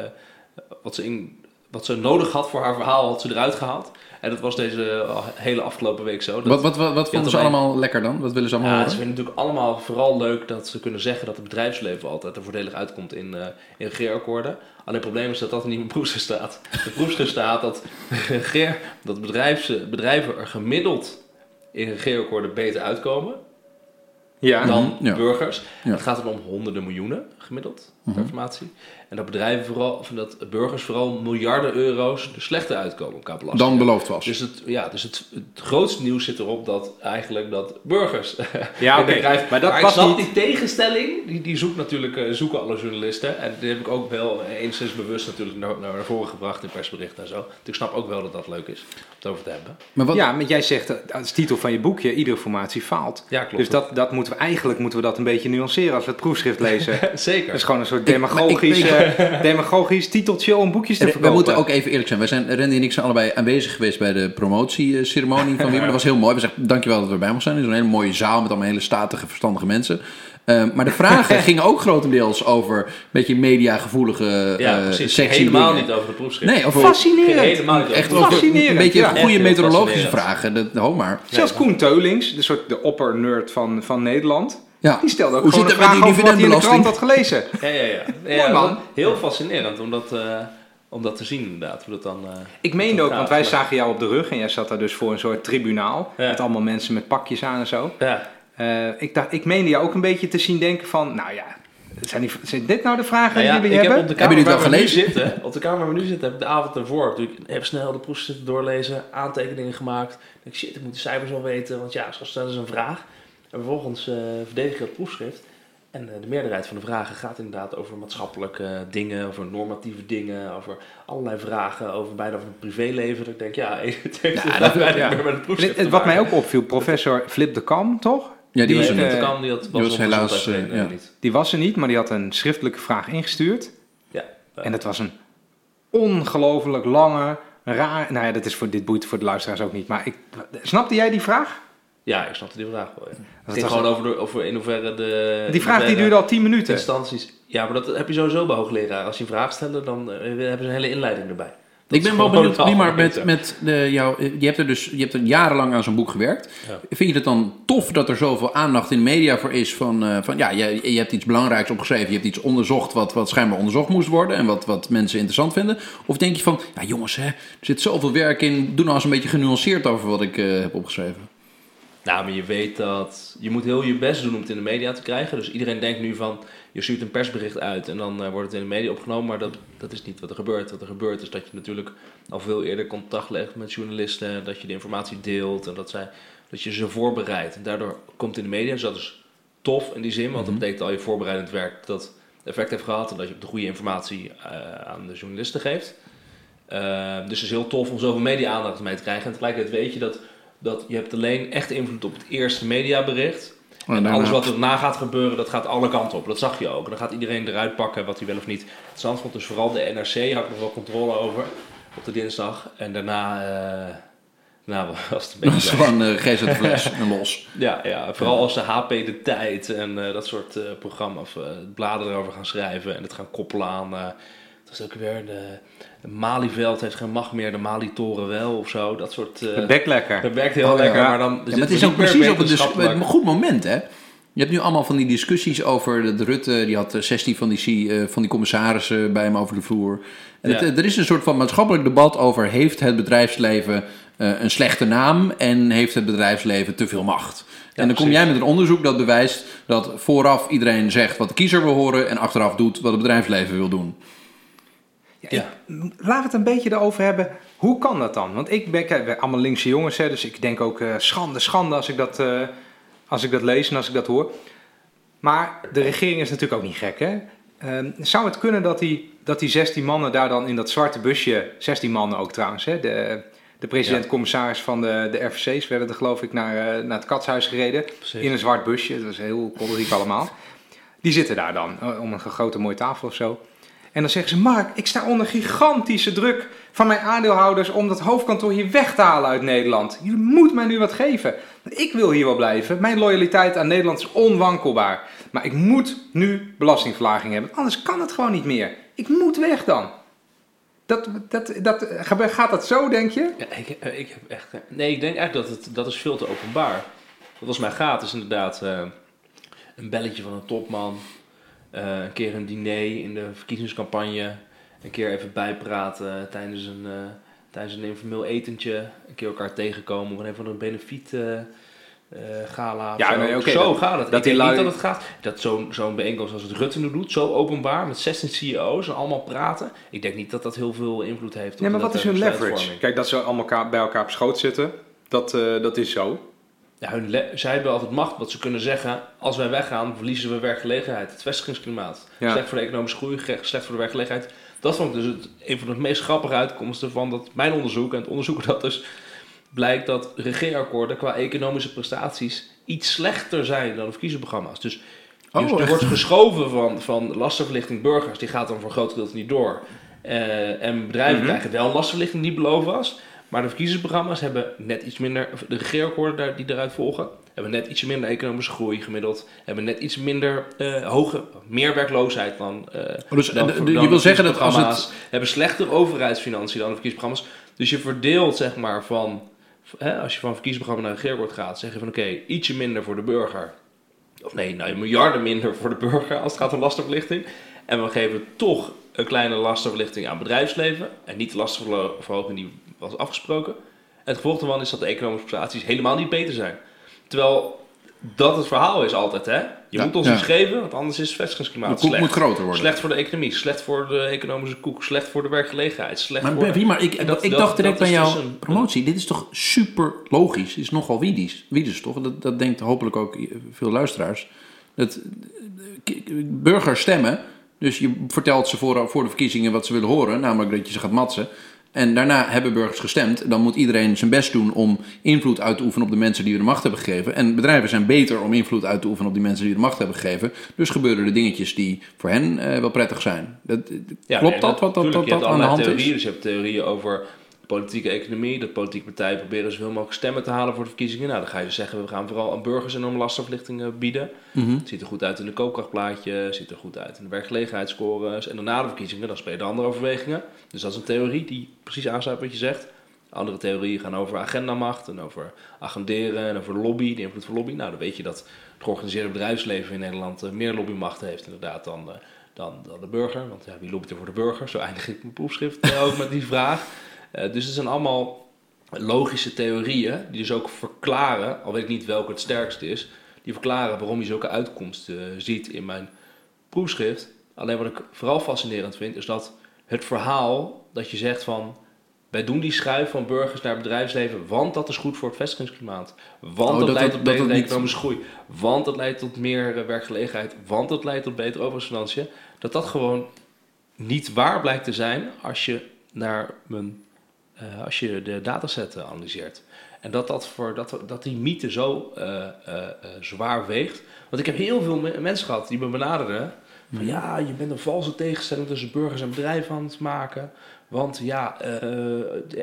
wat ze, in, wat ze nodig had voor haar verhaal, had ze eruit gehaald. En dat was deze eh, hele afgelopen week zo. Dat, Wat, wat, wat, wat vonden ze erbij. allemaal lekker dan? Wat willen ze allemaal ja, ze horen? vinden natuurlijk allemaal vooral leuk dat ze kunnen zeggen dat het bedrijfsleven altijd er voordelig uitkomt in, eh in regeerakkoorden. Alleen het probleem is dat dat er niet in proefschrift staat. De proefschrift staat dat, regeer- dat bedrijven er gemiddeld in regeerakkoorden beter uitkomen Ja, dan Ja. burgers. Ja. Het gaat er om honderden miljoenen gemiddeld, Mhm. per informatie. En dat bedrijven vooral, of dat burgers vooral miljarden euro's er slechter uitkomen qua belasting. Dan beloofd was. Dus, het, ja, dus het, het grootste nieuws zit erop dat eigenlijk dat burgers. Ja, oké. Maar dat ik was snap niet- die tegenstelling, die, die zoekt natuurlijk, eh, zoeken alle journalisten. En die heb ik ook wel enigszins bewust natuurlijk naar, naar voren gebracht in persberichten en zo. Dus ik snap ook wel dat dat leuk is om het over te hebben. maar wat, ja, maar jij zegt eh, als titel van je boekje, iedere formatie faalt. Ja, klopt. Dus dat, dat moeten we eigenlijk moeten we dat een beetje nuanceren als we het proefschrift lezen. Zeker. Dat is gewoon een soort Ik- maar ik- demagogisch, eh, demagogisch titeltje om boekjes te we verkopen. moeten ook even eerlijk zijn. Wij zijn, Randy en ik zijn allebei aanwezig geweest bij de promotieceremonie van Wimmer. Dat was heel mooi. We zeggen dankjewel dat we erbij mochten zijn. Het is een hele mooie zaal met allemaal hele statige, verstandige mensen. Eh, maar de vragen gingen ook grotendeels over een beetje mediagevoelige ja, eh precies. sexy Helemaal dingen. niet over de proefschrift. Nee, over Fascinerend. Helemaal niet echt over de Fascinerend, een beetje ja. goede meteorologische vragen. Dat, ho maar. Zelfs Koen Teulings, de, soort, de opper-nerd van, van Nederland, Ja. die stelde ook Hoe gewoon zit met vraag die over wat hij in de krant had gelezen. Ja, ja, ja. Mooi, ja man. Heel fascinerend om dat, eh, om dat te zien inderdaad. Hoe dat dan, eh, Ik meende ook, want wij zagen jou op de rug en jij zat daar dus voor een soort tribunaal. Ja. Met allemaal mensen met pakjes aan en zo. ja. Eh, ik, dacht, ik meende jou ook een beetje te zien denken van, nou ja, zijn, die, zijn dit nou de vragen Nou ja, die jullie ik heb hebben? op de Hebben kamer jullie waar het we wel nu zitten, op de kamer waar we nu zitten, heb ik de avond ervoor ik even snel de proefschrift doorlezen, aantekeningen gemaakt. Ik denk, shit, ik moet de cijfers wel weten, want ja, straks stellen ze een vraag. En vervolgens eh verdedig ik het proefschrift. En eh, de meerderheid van de vragen gaat inderdaad over maatschappelijke eh, dingen, over normatieve dingen, over allerlei vragen, over bijna over een privéleven. Dat ik denk, ja, het heeft Ja, ja, dat- bijna ja. niet meer met het proefschrift Het- te wat mij ook opviel, professor Flip de Kam, toch? Ja, die was er Die, niet. die had, die was helaas, eh, ja. niet. Die was er niet, maar die had een schriftelijke vraag ingestuurd. Ja. En het was een ongelooflijk lange, raar... Nou ja, dat is voor, dit boeit voor de luisteraars ook niet. Maar ik, snapte jij die vraag? Ja, ik snapte die vraag wel. Ja. Het ging gewoon over, de, over in hoeverre de... Die vraag die duurde al 10 minuten. instanties. Ja, maar dat heb je sowieso bij hoogleraar. Als je een vraag stelt, dan eh, hebben ze een hele inleiding erbij. Dat Ik ben wel benieuwd, algemeen met, met de, jou, je hebt er dus je hebt er jarenlang aan zo'n boek gewerkt. Ja. Vind je het dan tof dat er zoveel aandacht in de media voor is? Van, eh, van ja, je, je hebt iets belangrijks opgeschreven, je hebt iets onderzocht wat, wat schijnbaar onderzocht moest worden en wat, wat mensen interessant vinden. Of denk je van, ja jongens, hè, er zit zoveel werk in, doe nou eens een beetje genuanceerd over wat ik eh, heb opgeschreven. Nou, maar je weet dat je moet heel je best doen om het in de media te krijgen. Dus iedereen denkt nu van, je stuurt een persbericht uit en dan eh, wordt het in de media opgenomen. Maar dat, dat is niet wat er gebeurt. Wat er gebeurt is dat je natuurlijk al veel eerder contact legt met journalisten. Dat je de informatie deelt en dat, zij, dat je ze voorbereidt. En daardoor komt het in de media. Dus dat is tof in die zin, want dat betekent al je voorbereidend werk dat effect heeft gehad. En dat je de goede informatie eh, aan de journalisten geeft. Eh, dus het is heel tof om zoveel media-aandacht mee te krijgen. En tegelijkertijd weet je dat, dat je hebt alleen echt invloed op het eerste mediabericht. En daarna- alles wat er na gaat gebeuren, dat gaat alle kanten op. Dat zag je ook. En dan gaat iedereen eruit pakken wat hij wel of niet interessant vond. Dus vooral de NRC had ik nog wel controle over op de dinsdag. En daarna, eh, was het een Dat beetje... is gewoon uh, de fles en los. Ja, ja, vooral als de HP de Tijd en eh, dat soort eh, programma's, eh, bladen erover gaan schrijven en het gaan koppelen aan, eh, Dat is ook weer de Malieveld heeft geen macht meer, de Mali-toren wel of zo. Dat soort... eh, Het lekker. dat werkt heel Oh, lekker, Ja. maar dan... Ja, maar het is ook precies op een, dus, een goed moment, hè? Je hebt nu allemaal van die discussies over de Rutte, die had eh, 16 van die, eh, van die commissarissen bij hem over de vloer. En het, Ja. eh, er is een soort van maatschappelijk debat over: heeft het bedrijfsleven eh, een slechte naam en heeft het bedrijfsleven te veel macht? en dan kom precies. jij met een onderzoek dat bewijst dat vooraf iedereen zegt wat de kiezer wil horen en achteraf doet wat het bedrijfsleven wil doen. Ja, ik- we het een beetje erover hebben. Hoe kan dat dan? Want ik ben, allemaal linkse jongens, hè, dus ik denk ook eh, schande, schande als ik, dat, eh, als ik dat lees en als ik dat hoor. Maar de regering is natuurlijk ook niet gek, hè? Ehm, zou het kunnen dat die, dat die 16 mannen daar dan in dat zwarte busje, 16 mannen ook trouwens, hè? De, de president-commissaris van de, de RVC's werden er geloof ik naar, eh, naar het katshuis gereden. Precies. In een zwart busje, dat was heel kolderiek allemaal. Die zitten daar dan, om een grote mooie tafel of zo. En dan zeggen ze, Mark, ik sta onder gigantische druk van mijn aandeelhouders om dat hoofdkantoor hier weg te halen uit Nederland. Je moet mij nu wat geven. Ik wil hier wel blijven. Mijn loyaliteit aan Nederland is onwankelbaar. Maar ik moet nu belastingverlaging hebben. Anders kan het gewoon niet meer. Ik moet weg dan. Dat, dat, dat, gaat dat zo, denk je? Ja, ik, eh, ik heb echt... eh, Nee, ik denk eigenlijk dat het dat is veel te openbaar. Wat als mij gaat is inderdaad eh, een belletje van een topman. Eh, een keer een diner in de verkiezingscampagne. Een keer even bijpraten tijdens een, eh, tijdens een informeel etentje. Een keer elkaar tegenkomen op een van een benefiet eh, eh, gala. of Ja, zo. nee, oké, zo dat- gaat het. dat ik denk niet dat het gaat. Dat zo'n zo'n bijeenkomst als het Rutte nu doet, zo openbaar, met 16 CEO's en allemaal praten. Ik denk niet dat dat heel veel invloed heeft. op Nee, maar de wat is hun leverage? Kijk, dat ze allemaal elkaar- bij elkaar op schoot zitten, dat, eh, dat is zo. Ja, hun zij hebben altijd macht, wat ze kunnen zeggen. Als wij weggaan, verliezen we werkgelegenheid. Het vestigingsklimaat. Ja. Slecht voor de economische groei, slecht voor de werkgelegenheid. Dat vond ik dus het, een van de meest grappige uitkomsten van dat, mijn onderzoek. En het onderzoek dat dus blijkt dat regeerakkoorden qua economische prestaties iets slechter zijn dan de verkiezingsprogramma's. Dus, Oh, dus er echt? wordt geschoven van, van lastenverlichting burgers. Die gaat dan voor een groot gedeelte niet door. Eh, en bedrijven Mhm. krijgen wel lastenverlichting die beloofd was. Maar de verkiezingsprogramma's hebben net iets minder, de regeerakkoorden die eruit volgen, hebben net iets minder economische groei gemiddeld. Hebben net iets minder eh, hoge, meer werkloosheid dan. Oh, dus, dan eh, voor- de- dan je wil zeggen dat als het... Hebben slechter overheidsfinanciën dan de verkiezingsprogramma's. Dus je verdeelt zeg maar van. Hè, als je van verkiezingsprogramma naar regeerakkoord gaat, zeg je van oké, ietsje minder voor de burger. Of nee, nou, miljarden minder voor de burger als het gaat om lastenverlichting. En we geven toch een kleine lastenverlichting aan bedrijfsleven. En niet de lastenverhoging die was afgesproken. En het gevolg daarvan is dat de economische prestaties helemaal niet beter zijn. Terwijl dat het verhaal is altijd, hè? Je Ja, moet ons ja. iets geven, want anders is het vestigingsklimaat De koek slecht. moet groter worden. Slecht voor de economie, slecht voor de economische koek, slecht voor de werkgelegenheid, slecht Maar voor... Bev, maar ik, dat- ik dat- dacht direct bij is jouw dus een- promotie, dit is toch super logisch? Dit is nogal wiedis, wiedis toch? Dat, dat denkt hopelijk ook veel luisteraars. Dat burgers stemmen, dus je vertelt ze voor, voor de verkiezingen wat ze willen horen, namelijk dat je ze gaat matsen. En daarna hebben burgers gestemd. Dan moet iedereen zijn best doen om invloed uit te oefenen op de mensen die we de macht hebben gegeven. En bedrijven zijn beter om invloed uit te oefenen op die mensen die de macht hebben gegeven. Dus gebeuren er dingetjes die voor hen eh, wel prettig zijn. Dat, Ja, klopt nee, dat, wat dat, tuurlijk, dat, je dat hebt aan de hand theorieën. is? Dus je hebt theorieën over politieke economie. Dat politieke partijen proberen zoveel mogelijk stemmen te halen voor de verkiezingen. Nou, dan ga je dus zeggen, we gaan vooral aan burgers enorme lastenverlichtingen bieden. Het ziet er goed uit in de koopkrachtplaatje, ziet er goed uit in de werkgelegenheidsscores. En dan na de verkiezingen, dan spelen andere overwegingen. Dus dat is een theorie die precies aansluit wat je zegt. Andere theorieën gaan over agendamacht en over agenderen en over lobby, de invloed van lobby. Nou, dan weet je dat het georganiseerde bedrijfsleven in Nederland eh, meer lobbymacht heeft inderdaad dan, eh, dan, dan de burger. Want ja, wie lobbyt er voor de burger? Zo eindig ik mijn proefschrift eh, ook met die vraag. Eh, dus het zijn allemaal logische theorieën die dus ook verklaren, al weet ik niet welke het sterkste is, die verklaren waarom je zulke uitkomsten eh, ziet in mijn proefschrift. Alleen wat ik vooral fascinerend vind, is dat het verhaal dat je zegt van wij doen die schuif van burgers naar bedrijfsleven, want dat is goed voor het vestigingsklimaat. Want Oh, dat, dat- leidt tot dat betere economische groei. Want dat leidt tot meer eh, werkgelegenheid. Want dat leidt tot betere overheidsfinanciën. Dat dat gewoon niet waar blijkt te zijn als je naar mijn, eh, als je de dataset eh, analyseert. En dat, dat, voor, dat, dat die mythe zo eh, zwaar weegt. Want ik heb heel veel me- mensen gehad die me benaderden. Van ja, je bent een valse tegenstelling tussen burgers en bedrijven aan het maken. Want ja,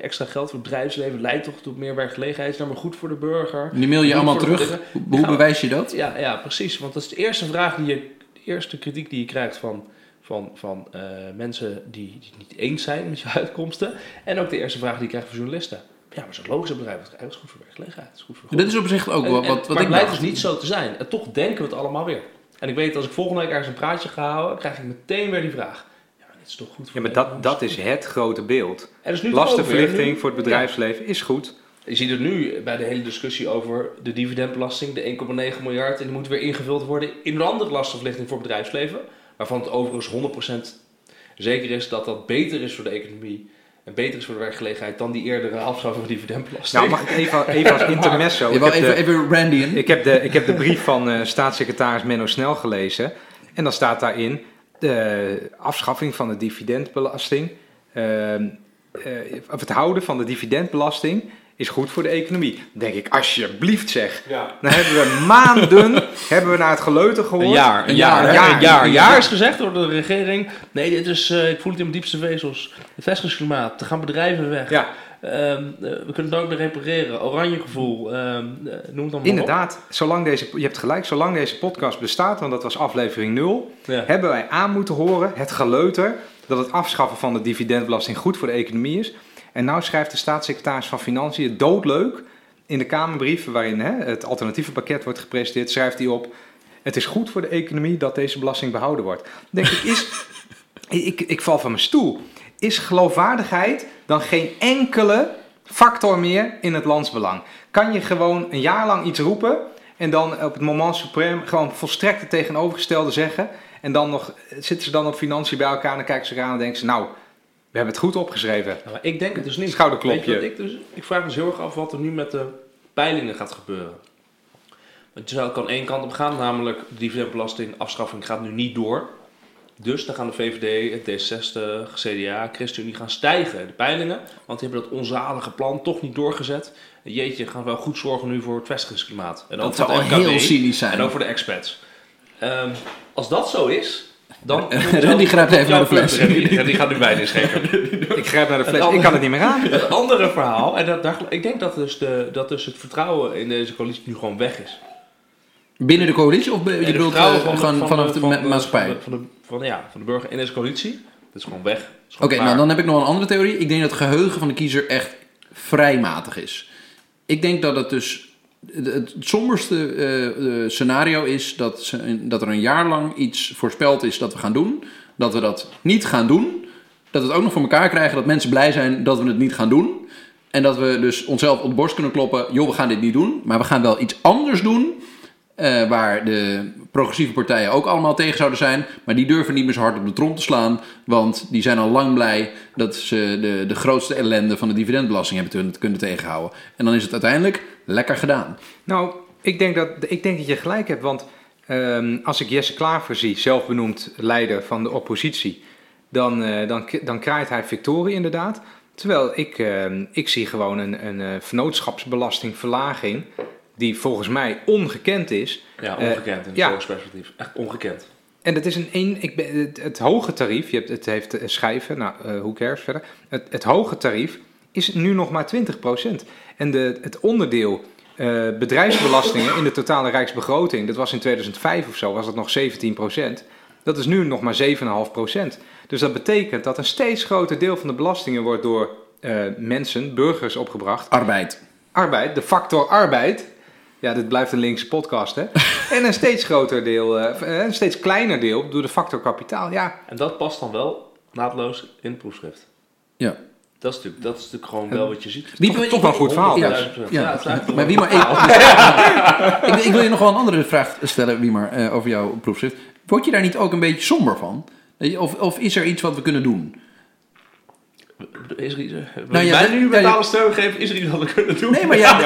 extra geld voor het bedrijfsleven leidt toch tot meer werkgelegenheid. Is nou maar goed voor de burger. Die mail je allemaal terug. Hoe, bewijs je dat? Ja, ja, precies. Want dat is de eerste vraag die je, de eerste kritiek die je krijgt van, van, van eh, mensen die, die het niet eens zijn met je uitkomsten. En ook de eerste vraag die ik krijg van journalisten. Ja, maar zo'n logische bedrijf, dat is goed voor werkgelegenheid. Dat is goed voor Dit is op zich ook en, wat, en- wat, wat maar ik het blijkt dus niet zo te zijn. En toch denken we het allemaal weer. En ik weet, als ik volgende week ergens een praatje ga houden, krijg ik meteen weer die vraag. Ja, maar dit is toch goed voor Ja, maar de dat, dat is het grote beeld. Dus Lastenverlichting voor het bedrijfsleven is goed. Je ziet het nu bij de hele discussie over de dividendbelasting, de 1,9 miljard. En die moet weer ingevuld worden in een andere lastenverlichting voor het bedrijfsleven. Waarvan het overigens 100% zeker is dat dat beter is voor de economie. En beter is voor de werkgelegenheid dan die eerdere afschaffing van dividendbelasting. Nou, mag ik even, even als intermezzo. Ja, Ik heb, even, de, even Randy. ik, heb de, ik heb de brief van eh, staatssecretaris Menno Snel gelezen. En dan staat daarin de afschaffing van de dividendbelasting. eh, eh, of het houden van de dividendbelasting is goed voor de economie. Dan denk ik, alsjeblieft zeg. Ja. Dan hebben we maanden hebben we naar het geleuter gehoord. Een jaar, een Een jaar, een jaar. Een jaar is gezegd door de regering. Nee, dit is, eh, ik voel het in mijn diepste vezels. Het vestigingsklimaat, er gaan bedrijven weg. Ja, Ehm, eh, we kunnen het ook meer repareren. Oranje gevoel, ehm, eh, noem het dan maar op. inderdaad. Zolang deze, je hebt gelijk, zolang deze podcast bestaat, want dat was aflevering 0, Ja. hebben wij aan moeten horen, het geleuter, dat het afschaffen van de dividendbelasting goed voor de economie is. En nou schrijft de staatssecretaris van Financiën doodleuk in de Kamerbrief, waarin hè, het alternatieve pakket wordt gepresenteerd, schrijft hij op, het is goed voor de economie dat deze belasting behouden wordt. Denk ik, is, ik, ik val van mijn stoel. Is geloofwaardigheid dan geen enkele factor meer in het landsbelang? Kan je gewoon een jaar lang iets roepen en dan op het moment suprem gewoon volstrekt het tegenovergestelde zeggen en dan nog zitten ze dan op financiën bij elkaar en kijken ze elkaar aan en denken ze, nou, we hebben het goed opgeschreven. Nou, maar ik denk het dus niet. Schouderklopje. Weet je wat ik, dus, ik vraag me dus heel erg af wat er nu met de peilingen gaat gebeuren. Want je zou kan één kant op gaan, namelijk de dividendbelasting afschaffing gaat nu niet door. Dus dan gaan de VVD, het D66, CDA, ChristenUnie gaan stijgen, de peilingen. Want die hebben dat onzalige plan toch niet doorgezet. Jeetje, gaan we wel goed zorgen nu voor het vestigingsklimaat. En ook Dat voor zou MKB, heel cynisch zijn. En ook voor de expats. Ehm, als dat zo is, dan... Randy grijpt even naar de fles. Randy, Randy gaat nu wijn inschenken. Ik grijp naar de fles, ik kan het niet meer aan. Het andere verhaal, en dat, daar, ik denk dat dus, de, dat dus het vertrouwen in deze coalitie nu gewoon weg is. Binnen de coalitie of je bedoelt vertrouwen eh, gewoon vanaf de, ma- maatschappij? Van de, van, de, van, ja, van de burger in deze coalitie. Dat is gewoon weg. Oké, nou dan heb ik nog een andere theorie. Ik denk dat het geheugen van de kiezer echt vrij matig is. Ik denk dat het dus. Het somberste eh, scenario is dat, dat er een jaar lang iets voorspeld is dat we gaan doen. Dat we dat niet gaan doen. Dat we het ook nog voor elkaar krijgen dat mensen blij zijn dat we het niet gaan doen. En dat we dus onszelf op de borst kunnen kloppen. Joh, we gaan dit niet doen. Maar we gaan wel iets anders doen. Eh, waar de progressieve partijen ook allemaal tegen zouden zijn. Maar die durven niet meer zo hard op de trom te slaan. Want die zijn al lang blij dat ze de, de grootste ellende van de dividendbelasting hebben kunnen, tegenhouden. En dan is het uiteindelijk lekker gedaan. Nou, ik denk dat, ik denk dat je gelijk hebt, want ehm, als ik Jesse Klaver zie, zelfbenoemd leider van de oppositie, dan, eh, dan, dan kraait hij victorie inderdaad. Terwijl ik, ehm, ik zie gewoon een, een eh, vennootschapsbelastingverlaging, die volgens mij ongekend is. Ja, Eh, ongekend in het ja. volksperspectief. Echt ongekend. En het is een, een ik ben, het, het hoge tarief, je hebt, het heeft eh, schijven, nou, eh hoe cares verder. Het, het hoge tarief is nu nog maar 20%. En de, het onderdeel eh, bedrijfsbelastingen in de totale rijksbegroting, dat was in 2005 of zo, was het nog 17%. Dat is nu nog maar 7,5%. Dus dat betekent dat een steeds groter deel van de belastingen wordt door eh, mensen, burgers opgebracht. Arbeid. Arbeid, de factor arbeid. Ja, dit blijft een linkse podcast, hè? En een steeds groter deel, eh, een steeds kleiner deel door de factor kapitaal. Ja, En dat past dan wel naadloos in het proefschrift. Ja. Dat is natuurlijk, dat is natuurlijk gewoon wel wat je ziet. Wie, toch, toch wel een goed verhaal. Ja, dus. Ja, maar wie maar ik, ik wil je nog wel een andere vraag stellen, Wiemar, eh, over jouw proefschrift. Word je daar niet ook een beetje somber van? Of, of is er iets wat we kunnen doen? Is er iets, nou, Nou ja, dat- nu je- steun geven, is er iets wat we kunnen doen? Nee, maar ja,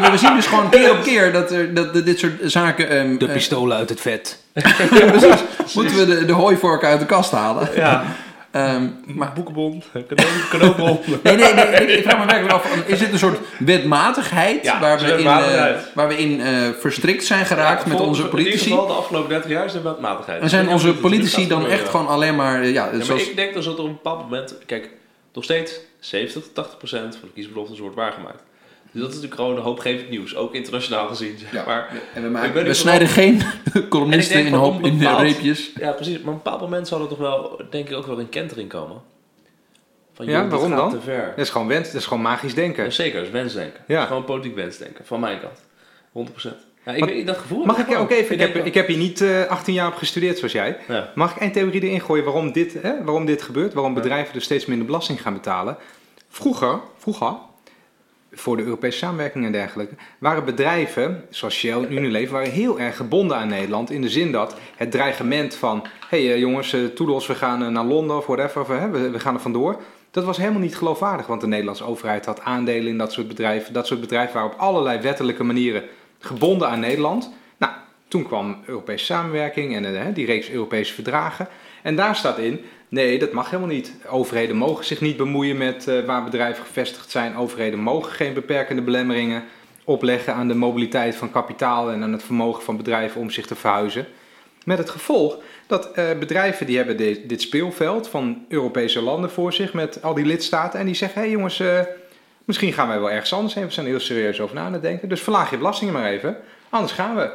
we zien dus gewoon keer op keer dat, er, dat de- dit soort zaken... ehm, de eh, pistolen uit het vet. ja, precies. Moeten we de, de hooivork uit de kast halen? Ja, Ehm, maar boekenbon, cadeau- cadeaubon. nee, nee, nee, ik- ik vraag me werkelijk af, is dit een soort wetmatigheid Ja, waar we in, eh, waar we in eh, verstrikt zijn geraakt met onze In ieder politici? geval de afgelopen 30 jaar is er wetmatigheid. En zijn onze politici dan echt gewoon alleen maar... eh, Ja, Ja, maar zoals, ik denk dat het op een bepaald moment... Kijk, nog steeds 70 tot 80 procent van de kiesbeloftes wordt waargemaakt. Dus dat is natuurlijk gewoon hoopgevend nieuws, ook internationaal gezien. Zeg Ja. maar. En we, maken, we snijden geen columnisten in, hoop, in reepjes. Ja, precies. Maar op een bepaald moment zal er toch wel, denk ik, ook wel een kentering komen. Van, Ja, joh, waarom gaat dan? te ver. Dat is gewoon wens, dat is gewoon magisch denken. Ja, zeker, dat is wensdenken. Ja. Dat is gewoon politiek wensdenken, van mijn kant. 100%. Ja, ik Maar- dat gevoel Mag heb ik ook even, ik heb, ik heb hier niet eh, 18 jaar op gestudeerd zoals jij. Ja. Mag ik één theorie erin gooien waarom dit, hè, waarom dit gebeurt? Waarom bedrijven dus steeds minder belasting gaan betalen? Vroeger, vroeger, voor de Europese samenwerking en dergelijke, waren bedrijven, zoals Shell en Unilever, waren heel erg gebonden aan Nederland. In de zin dat het dreigement van, hé hey, eh, jongens, eh, toedels, we gaan naar Londen of whatever, of, hè, we, we gaan er vandoor. Dat was helemaal niet geloofwaardig, want de Nederlandse overheid had aandelen in dat soort bedrijven. Dat soort bedrijven waren op allerlei wettelijke manieren gebonden aan Nederland. Nou, toen kwam Europese samenwerking en eh, die reeks Europese verdragen. En daar staat in, nee, dat mag helemaal niet. Overheden mogen zich niet bemoeien met eh, waar bedrijven gevestigd zijn. Overheden mogen geen beperkende belemmeringen opleggen aan de mobiliteit van kapitaal en aan het vermogen van bedrijven om zich te verhuizen. Met het gevolg dat eh, bedrijven die hebben dit, speelveld van Europese landen voor zich met al die lidstaten. En die zeggen, hé hey jongens, eh, misschien gaan wij wel ergens anders heen. We zijn er heel serieus over na aan het denken. Dus verlaag je belastingen maar even, anders gaan we.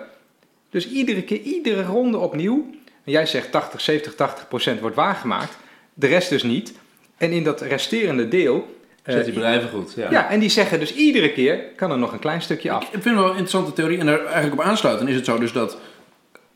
Dus iedere keer, iedere ronde opnieuw. En jij zegt 80, 70, 80 procent wordt waargemaakt. De rest dus niet. En in dat resterende deel... eh, Zet die bedrijven goed. Ja. ja, en die zeggen dus iedere keer kan er nog een klein stukje af. Ik vind het wel een interessante theorie. En daar eigenlijk op aansluiten is het zo dus dat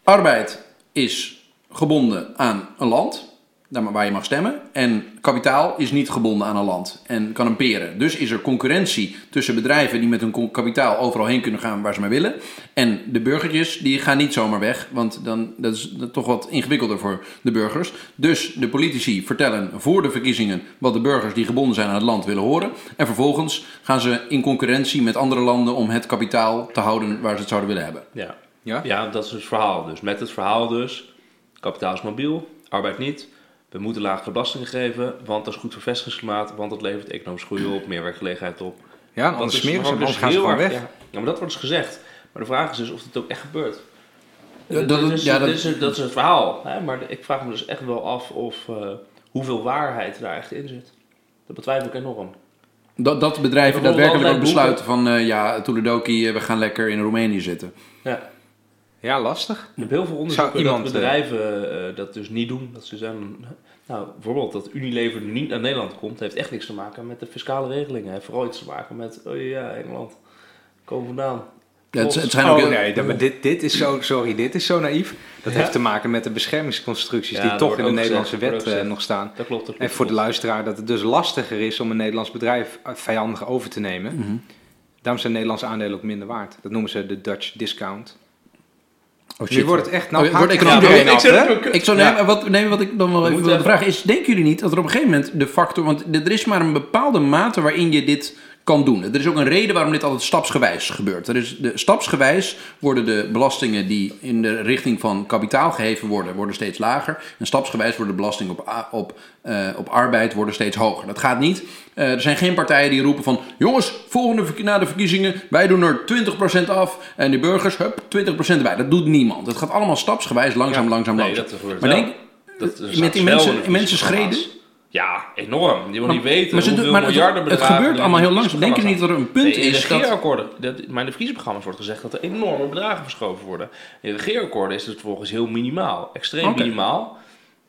arbeid is gebonden aan een land, waar je mag stemmen. En kapitaal is niet gebonden aan een land en kan een peren. Dus is er concurrentie tussen bedrijven die met hun kapitaal overal heen kunnen gaan waar ze maar willen. En de burgertjes die gaan niet zomaar weg, want dan, dat is toch wat ingewikkelder voor de burgers. Dus de politici vertellen voor de verkiezingen wat de burgers die gebonden zijn aan het land willen horen. En vervolgens gaan ze in concurrentie met andere landen om het kapitaal te houden waar ze het zouden willen hebben. Ja. Ja? ja, dat is het verhaal dus. Met het verhaal dus, kapitaal is mobiel, arbeid niet. We moeten lage belastingen geven, want dat is goed voor vestigingsklimaat, want dat levert economische groei op, meer werkgelegenheid op. Ja, Dat anders is smeren ze, dus gaan ze gewoon weg. Ja. maar dat wordt dus gezegd. Maar de vraag is dus of het ook echt gebeurt. Ja, dat- dat, is, ja, dat- is, dat is het verhaal. Hè? Maar ik vraag me dus echt wel af of eh, hoeveel waarheid daar echt in zit. Dat betwijfel ik enorm. Dat, dat bedrijven daadwerkelijk ook besluiten van eh, ja, Toeledoki, eh, we gaan lekker in Roemenië zitten. Ja. Ja, lastig. Je hebt heel veel onderzoeken dat bedrijven eh, dat dus niet doen. Dat ze zijn, nou, bijvoorbeeld dat Unilever nu niet naar Nederland komt, heeft echt niks te maken met de fiscale regelingen. Heeft vooral iets te maken met, oh ja, Engeland, komen vandaan. Ja, het, zijn ook Oh heel- nee, dat- maar dit, dit is zo, sorry, dit is zo naïef. Dat Ja? heeft te maken met de beschermingsconstructies Ja, die toch in de Nederlandse gezegd, wet eh, nog staan. Dat klopt. Dat klopt En voor de luisteraar dat het dus lastiger is om een Nederlands bedrijf eh, vijandig over te nemen. Mhm. Daarom zijn Nederlandse aandelen ook minder waard. Dat noemen ze de Dutch discount. Oh, Nu wordt het echt... Nou, Oh, wordt iedereen ik af, hè? Ik zou Ja. nemen, wat, nee, wat ik dan wel even even- vragen is, denken jullie niet dat er op een gegeven moment de factor, want er is maar een bepaalde mate waarin je dit kan doen. Er is ook een reden waarom dit altijd stapsgewijs gebeurt. Er is de, stapsgewijs worden de belastingen die in de richting van kapitaal geheven worden, worden steeds lager. En stapsgewijs worden de belastingen op, op, eh, op arbeid worden steeds hoger. Dat gaat niet. Eh, er zijn geen partijen die roepen van, jongens, volgende na de verkiezingen, wij doen er 20% af en de burgers, hup, 20% erbij. Dat doet niemand. Het gaat allemaal stapsgewijs, langzaam, Ja. langzaam, Nee, langzaam. dat Maar wel. denk, Dat is met die mensen- schreden? Ja, enorm. Die wil niet weten maar hoeveel het- miljarden het bedragen gebeurt allemaal heel langzaam. Denk je niet dat er een punt Nee, in de is dat- regeerakkoorden, dat, maar in de verkiezingsprogramma's wordt gezegd dat er enorme bedragen verschoven worden. In de regeerakkoorden is het volgens heel minimaal, extreem minimaal.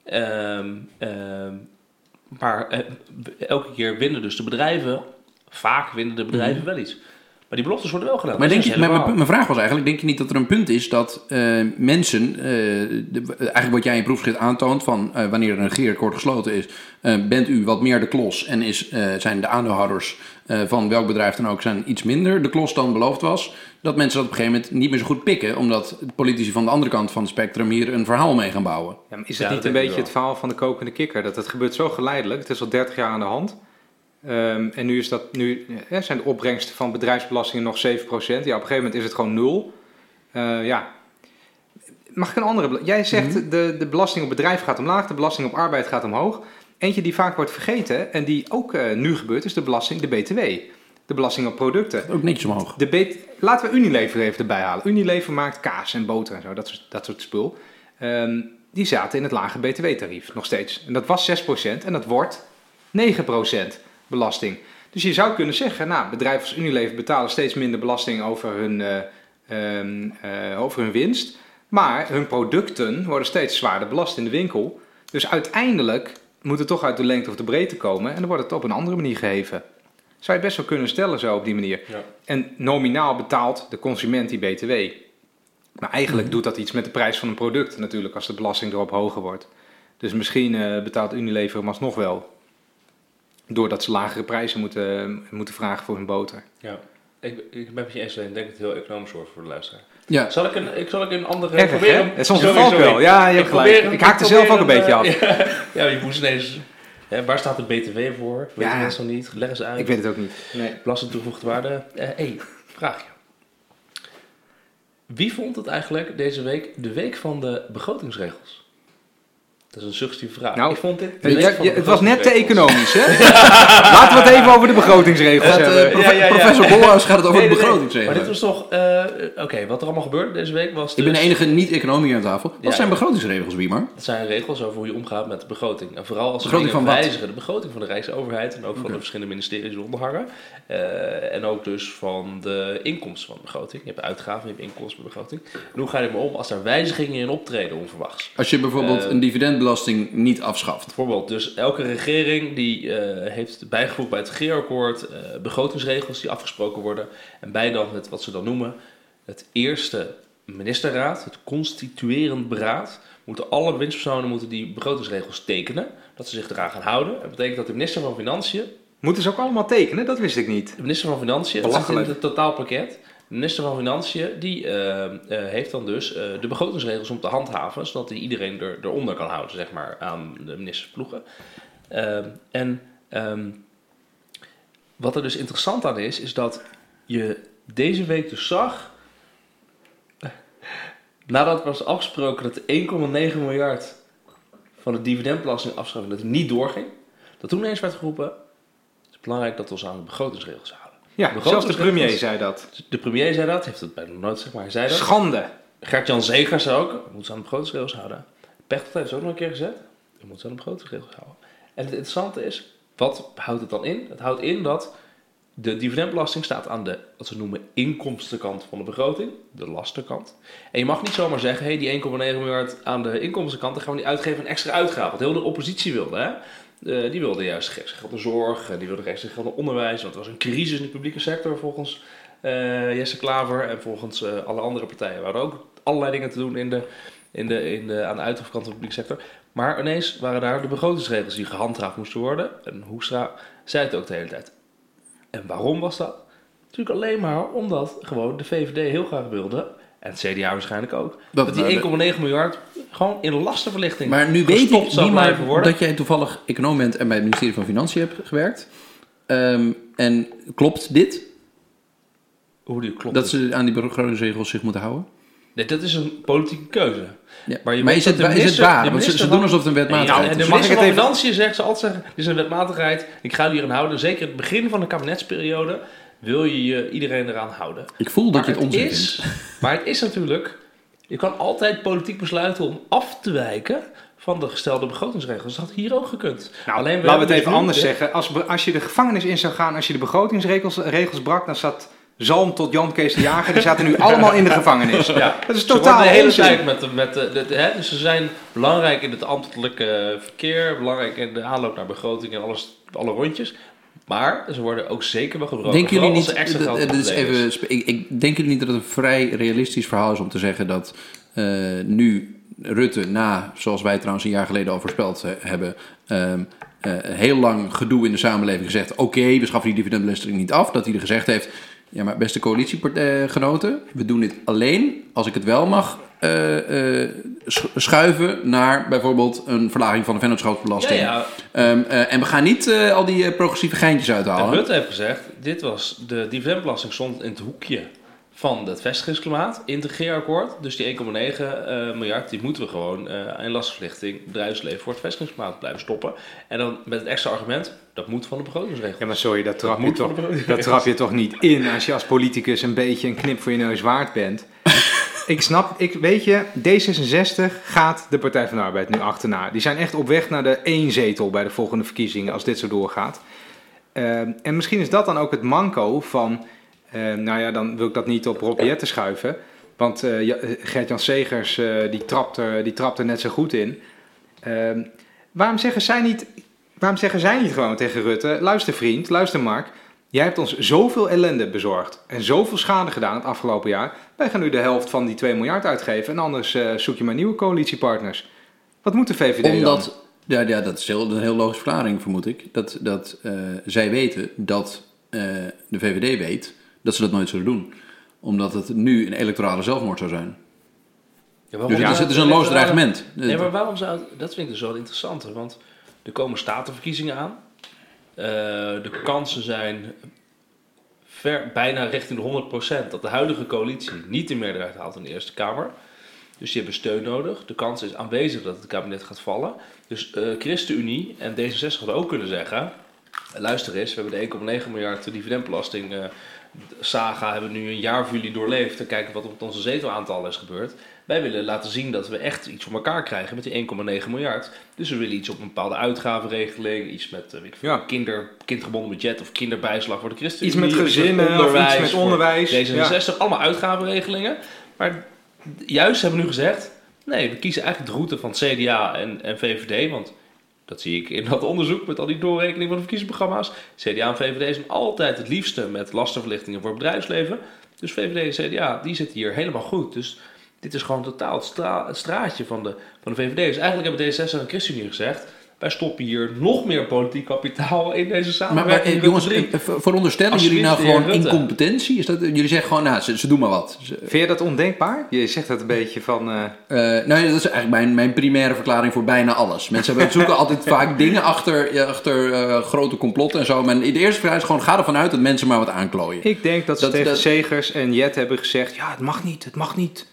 Ehm, ehm, maar eh, elke keer winnen dus de bedrijven, vaak winnen de bedrijven wel iets. Maar die beloftes worden wel gedaan. Maar denk je, mijn, vraag was eigenlijk, denk je niet dat er een punt is dat eh, mensen, eh, de- eigenlijk wat jij in je proefschrift aantoont, van eh, wanneer er een regeerakkoord gesloten is, eh, bent u wat meer de klos en is, eh, zijn de aandeelhouders eh, van welk bedrijf dan ook zijn iets minder de klos dan beloofd was, dat mensen dat op een gegeven moment niet meer zo goed pikken, omdat politici van de andere kant van het spectrum hier een verhaal mee gaan bouwen. Ja, maar is het dat niet een beetje het verhaal van de kokende kikker? Dat het gebeurt zo geleidelijk. Het is al 30 jaar aan de hand. Ehm, en nu, is dat, nu ja, zijn de opbrengsten van bedrijfsbelastingen nog 7%. Ja, op een gegeven moment is het gewoon nul. Eh, ja. Mag ik een andere... Jij zegt de, de belasting op bedrijf gaat omlaag, de belasting op arbeid gaat omhoog. Eentje die vaak wordt vergeten en die ook eh, nu gebeurt, is de belasting, de BTW. De belasting op producten. Ook netjes omhoog. De Laten we Unilever even erbij halen. Unilever maakt kaas en boter en zo, dat soort, dat soort spul. Ehm, die zaten in het lage btw-tarief, nog steeds. En dat was 6% en dat wordt 9% belasting. Dus je zou kunnen zeggen, nou, bedrijven als Unilever betalen steeds minder belasting over hun, eh, ehm, eh, over hun winst. Maar hun producten worden steeds zwaarder belast in de winkel. Dus uiteindelijk moet het toch uit de lengte of de breedte komen. En dan wordt het op een andere manier geheven. Zou je best wel kunnen stellen zo op die manier. Ja. En nominaal betaalt de consument die BTW. Maar eigenlijk doet dat iets met de prijs van een product natuurlijk als de belasting erop hoger wordt. Dus misschien eh, betaalt Unilever hem alsnog wel. Doordat ze lagere prijzen moeten, moeten vragen voor hun boter. Ja. Ik, ik ben het je eens. Ik denk dat het heel economisch wordt voor de luisteraar. Ja, Zal ik een, ik, zal ik een andere Erg, proberen? hè? Onze Sorry, valkuil. sorry. Ja, je hebt gelijk. Ik haakte probeer zelf ook een beetje af. eh, Ja, ja, je moest ineens... Ja, waar staat de BTW voor? Weet Ja. je mensen niet? Leg eens uit. Ik weet het ook niet. Nee. Belasting toegevoegde waarde. Eh hey, vraagje. Wie vond het eigenlijk deze week de week van de begrotingsregels? Dat is een suggestieve vraag. Nou, ik vond dit de Ja, ja, de het was net te economisch, hè? Laten we het even over de begrotingsregels Het, eh, hebben. profe- Ja, ja, ja. professor Bolhuis gaat het over Nee, de nee, nee. begrotingsregels. Maar dit was toch... eh, Oké, wat er allemaal gebeurde deze week was Ik ben de dus- enige niet-econoom hier aan tafel. Wat zijn begrotingsregels, Wiemar? Het zijn regels over hoe je omgaat met de begroting. En vooral als ze Begroting van wijzigen. De begroting van de Rijksoverheid en ook van de verschillende ministeries die eronder hangen. Eh, en ook dus van de inkomsten van de begroting. Je hebt uitgaven, je hebt inkomsten van de begroting. En hoe ga je ermee om als daar wijzigingen in optreden onverwachts? Als je bijvoorbeeld Eh, een dividendbelasting niet afschaft. Bijvoorbeeld, dus elke regering die eh, heeft bijgevoegd bij het regeerakkoord eh, begrotingsregels die afgesproken worden. En bij dan het, wat ze dan noemen, het eerste ministerraad, het constituerend beraad, moeten alle bewindspersonen moeten die begrotingsregels tekenen. Dat ze zich eraan gaan houden. Dat betekent dat de minister van Financiën, Moeten ze ook allemaal tekenen? Dat wist ik niet. de minister van Financiën, dat zit in het totaalpakket. Minister van Financiën die eh, eh, heeft dan dus eh, de begrotingsregels om te handhaven, zodat hij iedereen er, eronder kan houden, zeg maar, aan de ministersploegen. En ehm, wat er dus interessant aan is, is dat je deze week dus zag, nadat was afgesproken dat de 1,9 miljard van de dividendbelasting afschaffing dat niet doorging, dat toen ineens werd geroepen, het is belangrijk dat we ons aan de begrotingsregels houden. Ja, zelfs de premier zei dat. De premier zei dat, heeft het bijna nooit zeg maar, hij zei dat. Schande. Gert-Jan Zegers ook, we moeten ze aan de begrotingsregels houden. Pechtold heeft het ook nog een keer gezegd, we moeten ze aan de begrotingsregels houden. En het interessante is, wat houdt het dan in? Het houdt in dat de dividendbelasting staat aan de, wat ze noemen, inkomstenkant van de begroting, de lastenkant. En je mag niet zomaar zeggen, hey, die 1,9 miljard aan de inkomstenkant, dan gaan we die uitgeven aan extra uitgaven. Wat heel de oppositie wilde, hè? Eh, die wilde juist geld naar zorg, die wilde extra geld onderwijs, want er was een crisis in de publieke sector volgens eh, Jesse Klaver en volgens eh, alle andere partijen. waren ook allerlei dingen te doen in de, in de, in de, aan de uitgavenkant van de publieke sector. Maar ineens waren daar de begrotingsregels die gehandhaafd moesten worden. En Hoekstra zei het ook de hele tijd. En waarom was dat? Natuurlijk alleen maar omdat gewoon de VVD heel graag wilde, en het CDA waarschijnlijk ook, Dat- dat, die 1,9 miljard gewoon in lastenverlichting Maar nu weet ik niet maar worden. dat jij toevallig econoom bent en bij het ministerie van Financiën hebt gewerkt. Ehm, en klopt dit? Hoe die klopt. Dat ze aan die begrotingsregels zich moeten houden? Nee, dat is een politieke keuze. Ja. Maar je maar is het, is het waar? Want ze, doen alsof het een wetmatigheid Ja, en de is. Minister van Financiën zegt ze altijd zeggen, dit is een wetmatigheid, ik ga hier aan houden. Zeker het begin van de kabinetsperiode wil je je iedereen eraan houden. Ik voel dat je het Maar onzin is, vindt. Maar het is natuurlijk, je kan altijd politiek besluiten om af te wijken van de gestelde begrotingsregels. Dat had hier ook gekund. Nou, Alleen, laten we het even dus nu- anders zeggen. Als, als je de gevangenis in zou gaan, als je de begrotingsregels regels brak, dan zat Zalm tot Jan Kees de Jager, die zaten nu allemaal in de gevangenis. Ja. Dat is Ze totaal de hele onzin. tijd met, de- met de, de- de- hè, dus ze zijn belangrijk in het ambtelijke verkeer, belangrijk in de aanloop naar begroting en alles, alle rondjes. Maar ze worden ook zeker wel gebruikt. Denken jullie niet, als extra geld dat is. even, ik, ik denk jullie niet dat het een vrij realistisch verhaal is om te zeggen dat eh, nu Rutte, na, zoals wij trouwens een jaar geleden al voorspeld hebben, ehm, eh, heel lang gedoe in de samenleving gezegd: oké, we schaffen die dividendbelasting niet af. Dat hij er gezegd heeft: ja, maar beste coalitiegenoten, we doen dit alleen als ik het wel mag eh, eh, sch- schuiven naar bijvoorbeeld een verlaging van de vennootschapsbelasting. Ja, ja. Ehm, eh, en we gaan niet eh, al die progressieve geintjes En uithalen. Rutte heeft gezegd, dit was de dividendbelasting stond in het hoekje van het vestigingsklimaat in het regeerakkoord. Dus die 1,9 eh, miljard, die moeten we gewoon eh in lastverlichting bedrijfsleven voor het vestigingsklimaat blijven stoppen. En dan met het extra argument, dat moet van de begrotingsregel. Ja, maar sorry, dat trap, je moet toch, dat trap je toch niet in als je als politicus een beetje een knip voor je neus waard bent. ik snap, ik, weet je, D66 gaat de Partij van de Arbeid nu achterna. Die zijn echt op weg naar de één zetel bij de volgende verkiezingen als dit zo doorgaat. Ehm, en misschien is dat dan ook het manco van... eh, nou ja, dan wil ik dat niet op Rob Jetten schuiven. Want eh, Gert-Jan Segers, eh, die, trapt er, die trapt er net zo goed in. Ehm, waarom, zeggen zij niet, waarom zeggen zij niet gewoon tegen Rutte... Luister vriend, luister Mark... Jij hebt ons zoveel ellende bezorgd en zoveel schade gedaan het afgelopen jaar. Wij gaan nu de helft van die 2 miljard uitgeven en anders eh, zoek je maar nieuwe coalitiepartners. Wat moet de VVD dan? Omdat, ja, ja, dat is heel, een heel logische verklaring, vermoed ik. Dat, dat eh, zij weten dat eh, de VVD weet dat ze dat nooit zullen doen. Omdat het nu een electorale zelfmoord zou zijn. Ja, Dus het is, het is een loos dreigement. Nee, maar waarom zou het- dat vind ik dus wel interessant, want er komen statenverkiezingen aan. Eh, de kansen zijn ver, bijna richting de 100% dat de huidige coalitie niet de meerderheid haalt in de Eerste Kamer. Dus die hebben steun nodig. De kans is aanwezig dat het kabinet gaat vallen. Dus eh, ChristenUnie en D66 hadden ook kunnen zeggen... Luister eens, we hebben de 1,9 miljard dividendbelasting saga hebben nu een jaar voor jullie doorleefd. En kijken wat op onze zetelaantallen is gebeurd. Wij willen laten zien dat we echt iets voor elkaar krijgen met die 1,9 miljard. Dus we willen iets op een bepaalde uitgavenregeling. Iets met eh, ik Ja. kinder, kindgebonden budget of kinderbijslag voor de christenen. Iets met gezinnen of iets met onderwijs. D66, allemaal uitgavenregelingen. Maar juist hebben we nu gezegd... Nee, we kiezen eigenlijk de route van CDA en, en VVD. Want dat zie ik in dat onderzoek met al die doorrekeningen van de verkiezingsprogramma's. CDA en VVD zijn altijd het liefste met lastenverlichtingen voor het bedrijfsleven. Dus VVD en CDA, die zitten hier helemaal goed. Dus dit is gewoon totaal het, stra- het straatje van de, van de VVD. Dus eigenlijk hebben D66 en ChristenUnie gezegd... wij stoppen hier nog meer politiek kapitaal in deze Maar, maar samenwerking. eh, jongens, eh, ver- veronderstellen jullie nou gewoon Rutte. incompetentie? Is dat, jullie zeggen gewoon, nou, ze, ze doen maar wat. Ze- Vind je dat ondenkbaar? Je zegt dat een beetje van... eh, Eh, nou ja, dat is eigenlijk mijn, mijn primaire verklaring voor bijna alles. Mensen hebben, zoeken altijd vaak dingen achter, achter eh, grote complotten en zo. Maar in de eerste vraag is gewoon, ga ervan uit dat mensen maar wat aanklooien. ik denk dat ze Dat- tegen dat- Segers en Jet hebben gezegd... Ja, het mag niet, het mag niet.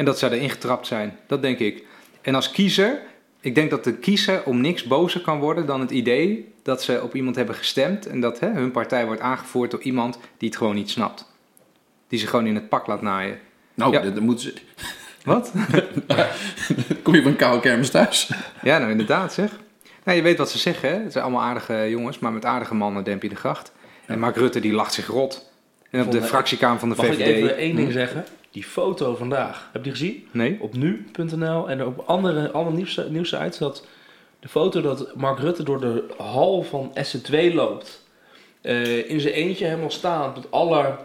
En dat zij erin getrapt zijn. Dat denk ik. En als kiezer... Ik denk dat de kiezer om niks bozer kan worden dan het idee dat ze op iemand hebben gestemd en dat hè, hun partij wordt aangevoerd door iemand die het gewoon niet snapt. Die ze gewoon in het pak laat naaien. Nou, Ja. dat, dat moeten ze... Wat? Kom je van een koude kermis thuis? Ja, nou inderdaad zeg. Nou, je weet wat ze zeggen, hè? Het zijn allemaal aardige jongens, maar met aardige mannen demp je de gracht. En Mark Rutte die lacht zich rot. En op de fractiekamer van de Mag ik VVD... even één ding Hm? zeggen? Die foto vandaag, heb je die gezien? Nee? Op nu.nl en op andere, andere nieuws, nieuwsites dat de foto dat Mark Rutte door de hal van SC2 loopt. eh, in zijn eentje helemaal staand met alle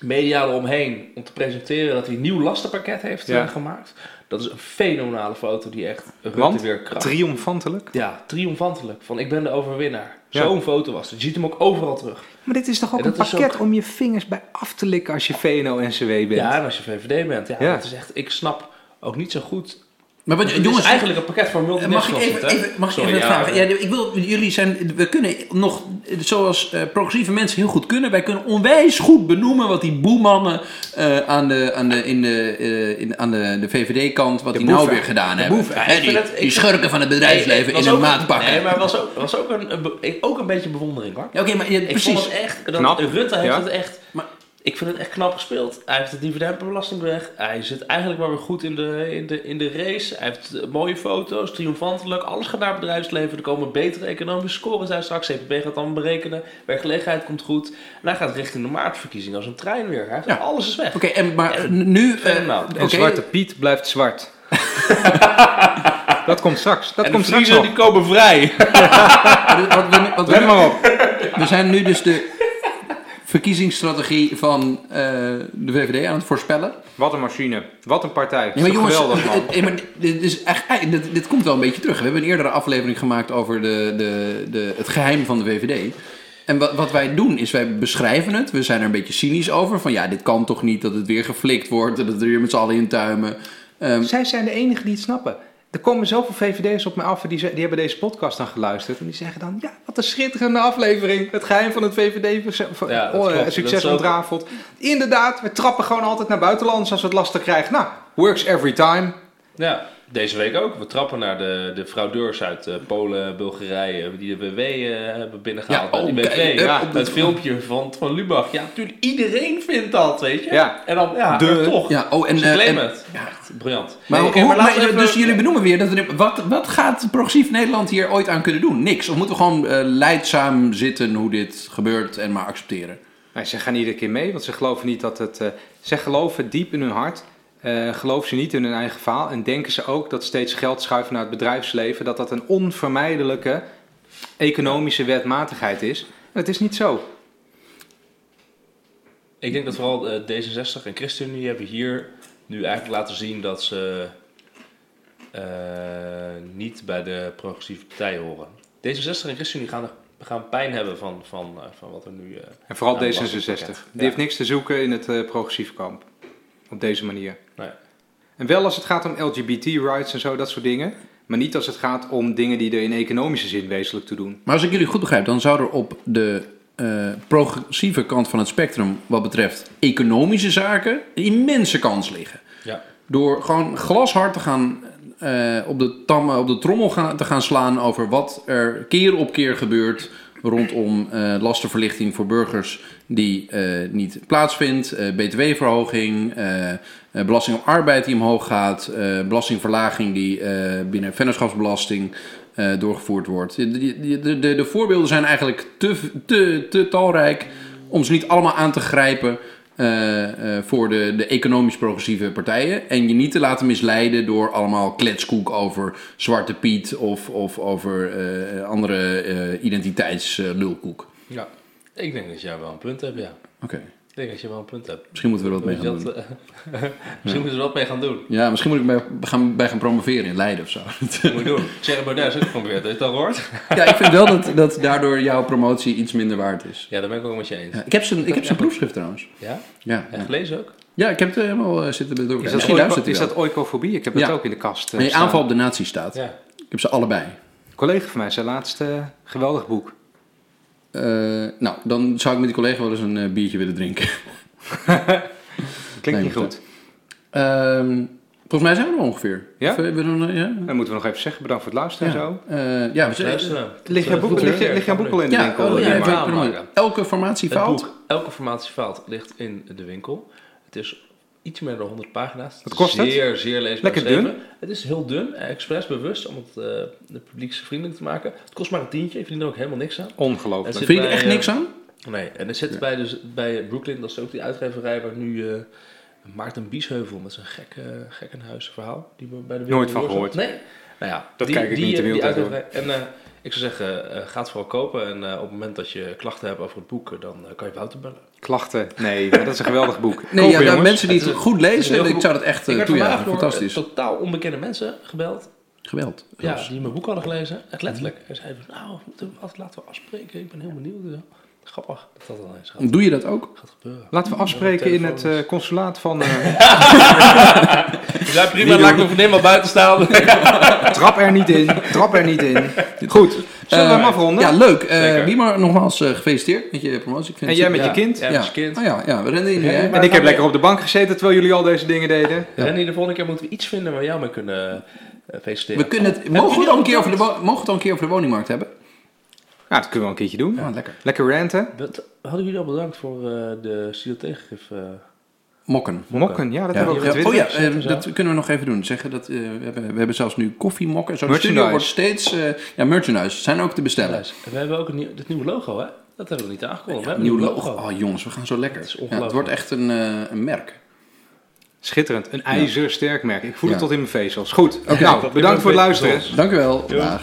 media eromheen om te presenteren dat hij een nieuw lastenpakket heeft Ja. eh, gemaakt. Dat is een fenomenale foto die echt Rutte weer kracht. Triomfantelijk. ja, triomfantelijk. Van ik ben de overwinnaar. Ja. Zo'n foto was het. Je ziet hem ook overal terug. Maar dit is toch ook En een pakket ook- om je vingers bij af te likken als je VNO-NCW bent? Ja, en als je VVD bent. Ja, Ja. Dat is echt, ik snap ook niet zo goed Maar wat, Het is jongens, eigenlijk een pakket voor Mag ik multinationals. even, mag ik Sorry, even ja, vragen? Ja, ik wil, jullie zijn, we kunnen nog, zoals eh, progressieve mensen heel goed kunnen, wij kunnen onwijs goed benoemen wat die boemannen eh, aan, de, aan, de, in de, eh, in, aan de, de VVD-kant, wat die nou weer gedaan De hebben. boeven. Die, het- die schurken van het bedrijfsleven Nee, het in een maat pakken. Nee, maar het was ook, was ook, een, ook een beetje bewondering hoor. Ja, Oké, maar ja, Ik precies. vond het echt, dat, Knap. Rutte heeft Ja. het echt, Maar- ik vind het echt knap gespeeld. Hij heeft de dividendbelasting weg. Hij zit eigenlijk maar weer goed in de, in de, in de race. Hij heeft eh, mooie foto's, triomfantelijk. Alles gaat naar het bedrijfsleven. Er komen betere economische scores uit straks. CPB gaat dan berekenen. Werkgelegenheid komt goed. En hij gaat richting de maartverkiezing als een trein weer. Hij Ja. Alles is weg. Oké, en maar nu... eh, Fenomenaal. En Zwarte Piet blijft zwart. dat komt straks. Dat en komt de straks die komen vrij. wat we, nu- wat we maar op. We zijn nu dus de verkiezingsstrategie van eh, de VVD aan het voorspellen. Wat een machine. Wat een partij. Ja, Ja, maar jongens, geweldig, man. eh, eh, maar dit, is eigenlijk, dit, dit komt wel een beetje terug. We hebben een eerdere aflevering gemaakt over de, de, de, het geheim van de VVD. En wat, wat wij doen is, wij beschrijven het. We zijn er een beetje cynisch over. Van ja, dit kan toch niet dat het weer geflikt wordt. En dat we er weer met z'n allen in tuimen. Ehm, Zij zijn de enigen die het snappen. Er komen zoveel VVD'ers op me af en die, die hebben deze podcast dan geluisterd. En die zeggen dan, ja, wat een schitterende aflevering. Het geheim van het VVD vers- ver- Ja, oh, eh, ontrafeld. Inderdaad, we trappen gewoon altijd naar buitenlanders als we het lastig krijgen. Nou, works every time. Ja, deze week ook. We trappen naar de, de fraudeurs uit eh, Polen, Bulgarije, die de WW eh, hebben binnengehaald. Ja, Ja, oh, die ja, het filmpje van, van Lubach. Ja, natuurlijk, iedereen vindt dat, weet je. Ja. En dan, ja, De- toch. Ja, oh, en, Ze eh, claimen en- het. Ja, echt briljant. Maar, Nee, hoe- maar even- dus jullie benoemen weer, dat er, wat, wat gaat progressief Nederland hier ooit aan kunnen doen? Niks. Of moeten we gewoon eh, leidzaam zitten hoe dit gebeurt en maar accepteren? Nou, ze gaan iedere keer mee, want ze geloven niet dat het... eh, ze geloven diep in hun hart, eh geloven ze niet in hun eigen verhaal... en denken ze ook dat steeds geld schuiven naar het bedrijfsleven... dat dat een onvermijdelijke economische wetmatigheid is. Het is niet zo. Ik denk dat vooral eh, D66 en ChristenUnie hebben hier nu eigenlijk laten zien dat ze eh, niet bij de progressieve partijen horen. D66 en ChristenUnie gaan, er- gaan pijn hebben van, van, van wat er nu... eh, En vooral Ja, D66. Die. Ja. heeft niks te zoeken in het eh, progressieve kamp. Op deze manier. Nee. En wel als het gaat om LGBT-rights en zo, dat soort dingen. Maar niet als het gaat om dingen die er in economische zin wezenlijk toe doen. Maar als ik jullie goed begrijp, dan zou er op de eh, progressieve kant van het spectrum, wat betreft economische zaken, een immense kans liggen. Ja. Door gewoon glashard te gaan eh, op, de tam, op de trommel gaan, te gaan slaan over wat er keer op keer gebeurt rondom eh, lastenverlichting voor burgers die eh, niet plaatsvindt, eh, btw-verhoging, belasting op arbeid die omhoog gaat, belastingverlaging die binnen vennootschapsbelasting doorgevoerd wordt. De, de, de, de voorbeelden zijn eigenlijk te, te, te talrijk om ze niet allemaal aan te grijpen eh, eh, voor de, de economisch progressieve partijen. En je niet te laten misleiden door allemaal kletskoek over Zwarte Piet of, of over eh, andere identiteitslulkoek. ja. Ik denk dat jij wel een punt hebt, ja. Oké, denk dat je wel een punt hebt. misschien moeten we er wat mee gaan doen. dat, eh, Misschien moeten we er wat mee gaan doen. Ja, misschien moet ik bij gaan, bij gaan promoveren in Leiden of zo. Dat moet je doen. Thierry Baudet is ook geprobeerd. Heb je het al gehoord? ja, ik vind wel dat, dat daardoor jouw promotie iets minder waard is. Ja, daar ben ik ook met je eens. Ja, ik heb zijn, ik heb zijn proefschrift trouwens. Ja? Ja, En ja. gelezen ook? ja, ik heb het helemaal eh, zitten door. Is dat, Misschien is dat oikofobie? Ik heb Ja. het ook in de kast. eh, Nee, aanval op de nazistaat. Ja. Ik heb ze allebei. Een collega van mij, zijn laatste eh, geweldig boek. Eh, nou, dan zou ik met die collega wel eens een eh, biertje willen drinken. Klinkt Nee, niet goed. Ehm, volgens mij zijn we er ongeveer. Ja? Of, eh, we nog- ja? Dan moeten we nog even zeggen, bedankt voor het luisteren en zo. Eh, ja, we Luisteren. Ligt jouw boek, ligt, hè? ligt jouw boek al in de ja, winkel? oh, ja, elke formatie boek Elke formatie fout ligt in de winkel. Het is iets meer dan 100 pagina's. Wat kost het? zeer, Zeer leesbaar Lekker dun? Het is heel dun, eh, expres bewust om het uh, de publieksvriendelijk te maken. Het kost maar een tientje, ik verdien er ook helemaal niks aan. Ongelooflijk. Het zit Vind je er echt eh, niks aan? Nee, en er zit bij, dus, bij Brooklyn, dat is ook die uitgeverij waar nu eh, Maarten Biesheuvel met zijn gekke, gekkenhuis verhaal. Die bij de Nooit van Wereld- gehoord. Nee. Nou ja, Dat die, kijk ik die, niet de die wereld. En eh, ik zou zeggen, eh, ga het vooral kopen. En eh, op het moment dat je klachten hebt over het boek, dan eh, kan je Wouter bellen. Klachten. Nee, dat is een geweldig boek. Nee, Kopen, ja, nou, mensen die het goed lezen, ik goed zou dat echt ik uh, werd toejuichen. door Fantastisch. totaal onbekende mensen gebeld. Geweld. Ja, die mijn boek hadden gelezen. Echt letterlijk. En zeiden, van, nou, laten we afspreken. Ik ben heel benieuwd. Ja. Grappig dat dat dan eens gaat, Doe je dat ook? gaat gebeuren. Laten we afspreken in het eh, consulaat van... eh, Ja, prima. Laat ik mijn vriendin wel buiten staan. trap er niet in. Trap er niet in. Goed. Zullen we hem Eh, afronden? Ja, leuk. Eh Zeker. wie maar nogmaals gefeliciteerd met je promotie. Ik vind En het jij met je kind? Ja, met je kind. Oh ja, ja, we rennen in. Ja, hè? maar- En ik heb lekker op de bank gezeten terwijl jullie al deze dingen deden. En de volgende keer moeten we iets vinden waar jou mee kunnen eh, feliciteren. We kunnen het, mogen, we al een keer over de, mogen we het al een keer over de woningmarkt hebben? Ja, dat kunnen we wel een keertje doen. Ja, lekker. Lekker ranten. Wat- Hadden jullie al bedankt voor eh, de studio tegengif? eh, Mokken. Mokken, ja, dat Ja. hebben we ook Ja, oh ja, eh, dat kunnen we nog even doen. Zeggen dat, eh, we, hebben, we hebben zelfs nu koffiemokken. Zo, studio Merchandise. wordt steeds... eh, ja, merchandise. Zijn ook te bestellen. We hebben ook een nieuw, dit nieuwe logo, hè? Dat hebben we niet aangekondigd. we hebben Nieuw een logo. Oh jongens, we gaan zo lekker. Het is Ja, het ongelooflijk. wordt echt een, eh, een merk. Schitterend. Een ijzersterk merk. Ik voel het tot in mijn vezels. Goed. Oké. Nou, bedankt voor het luisteren. Dank u wel. Dag.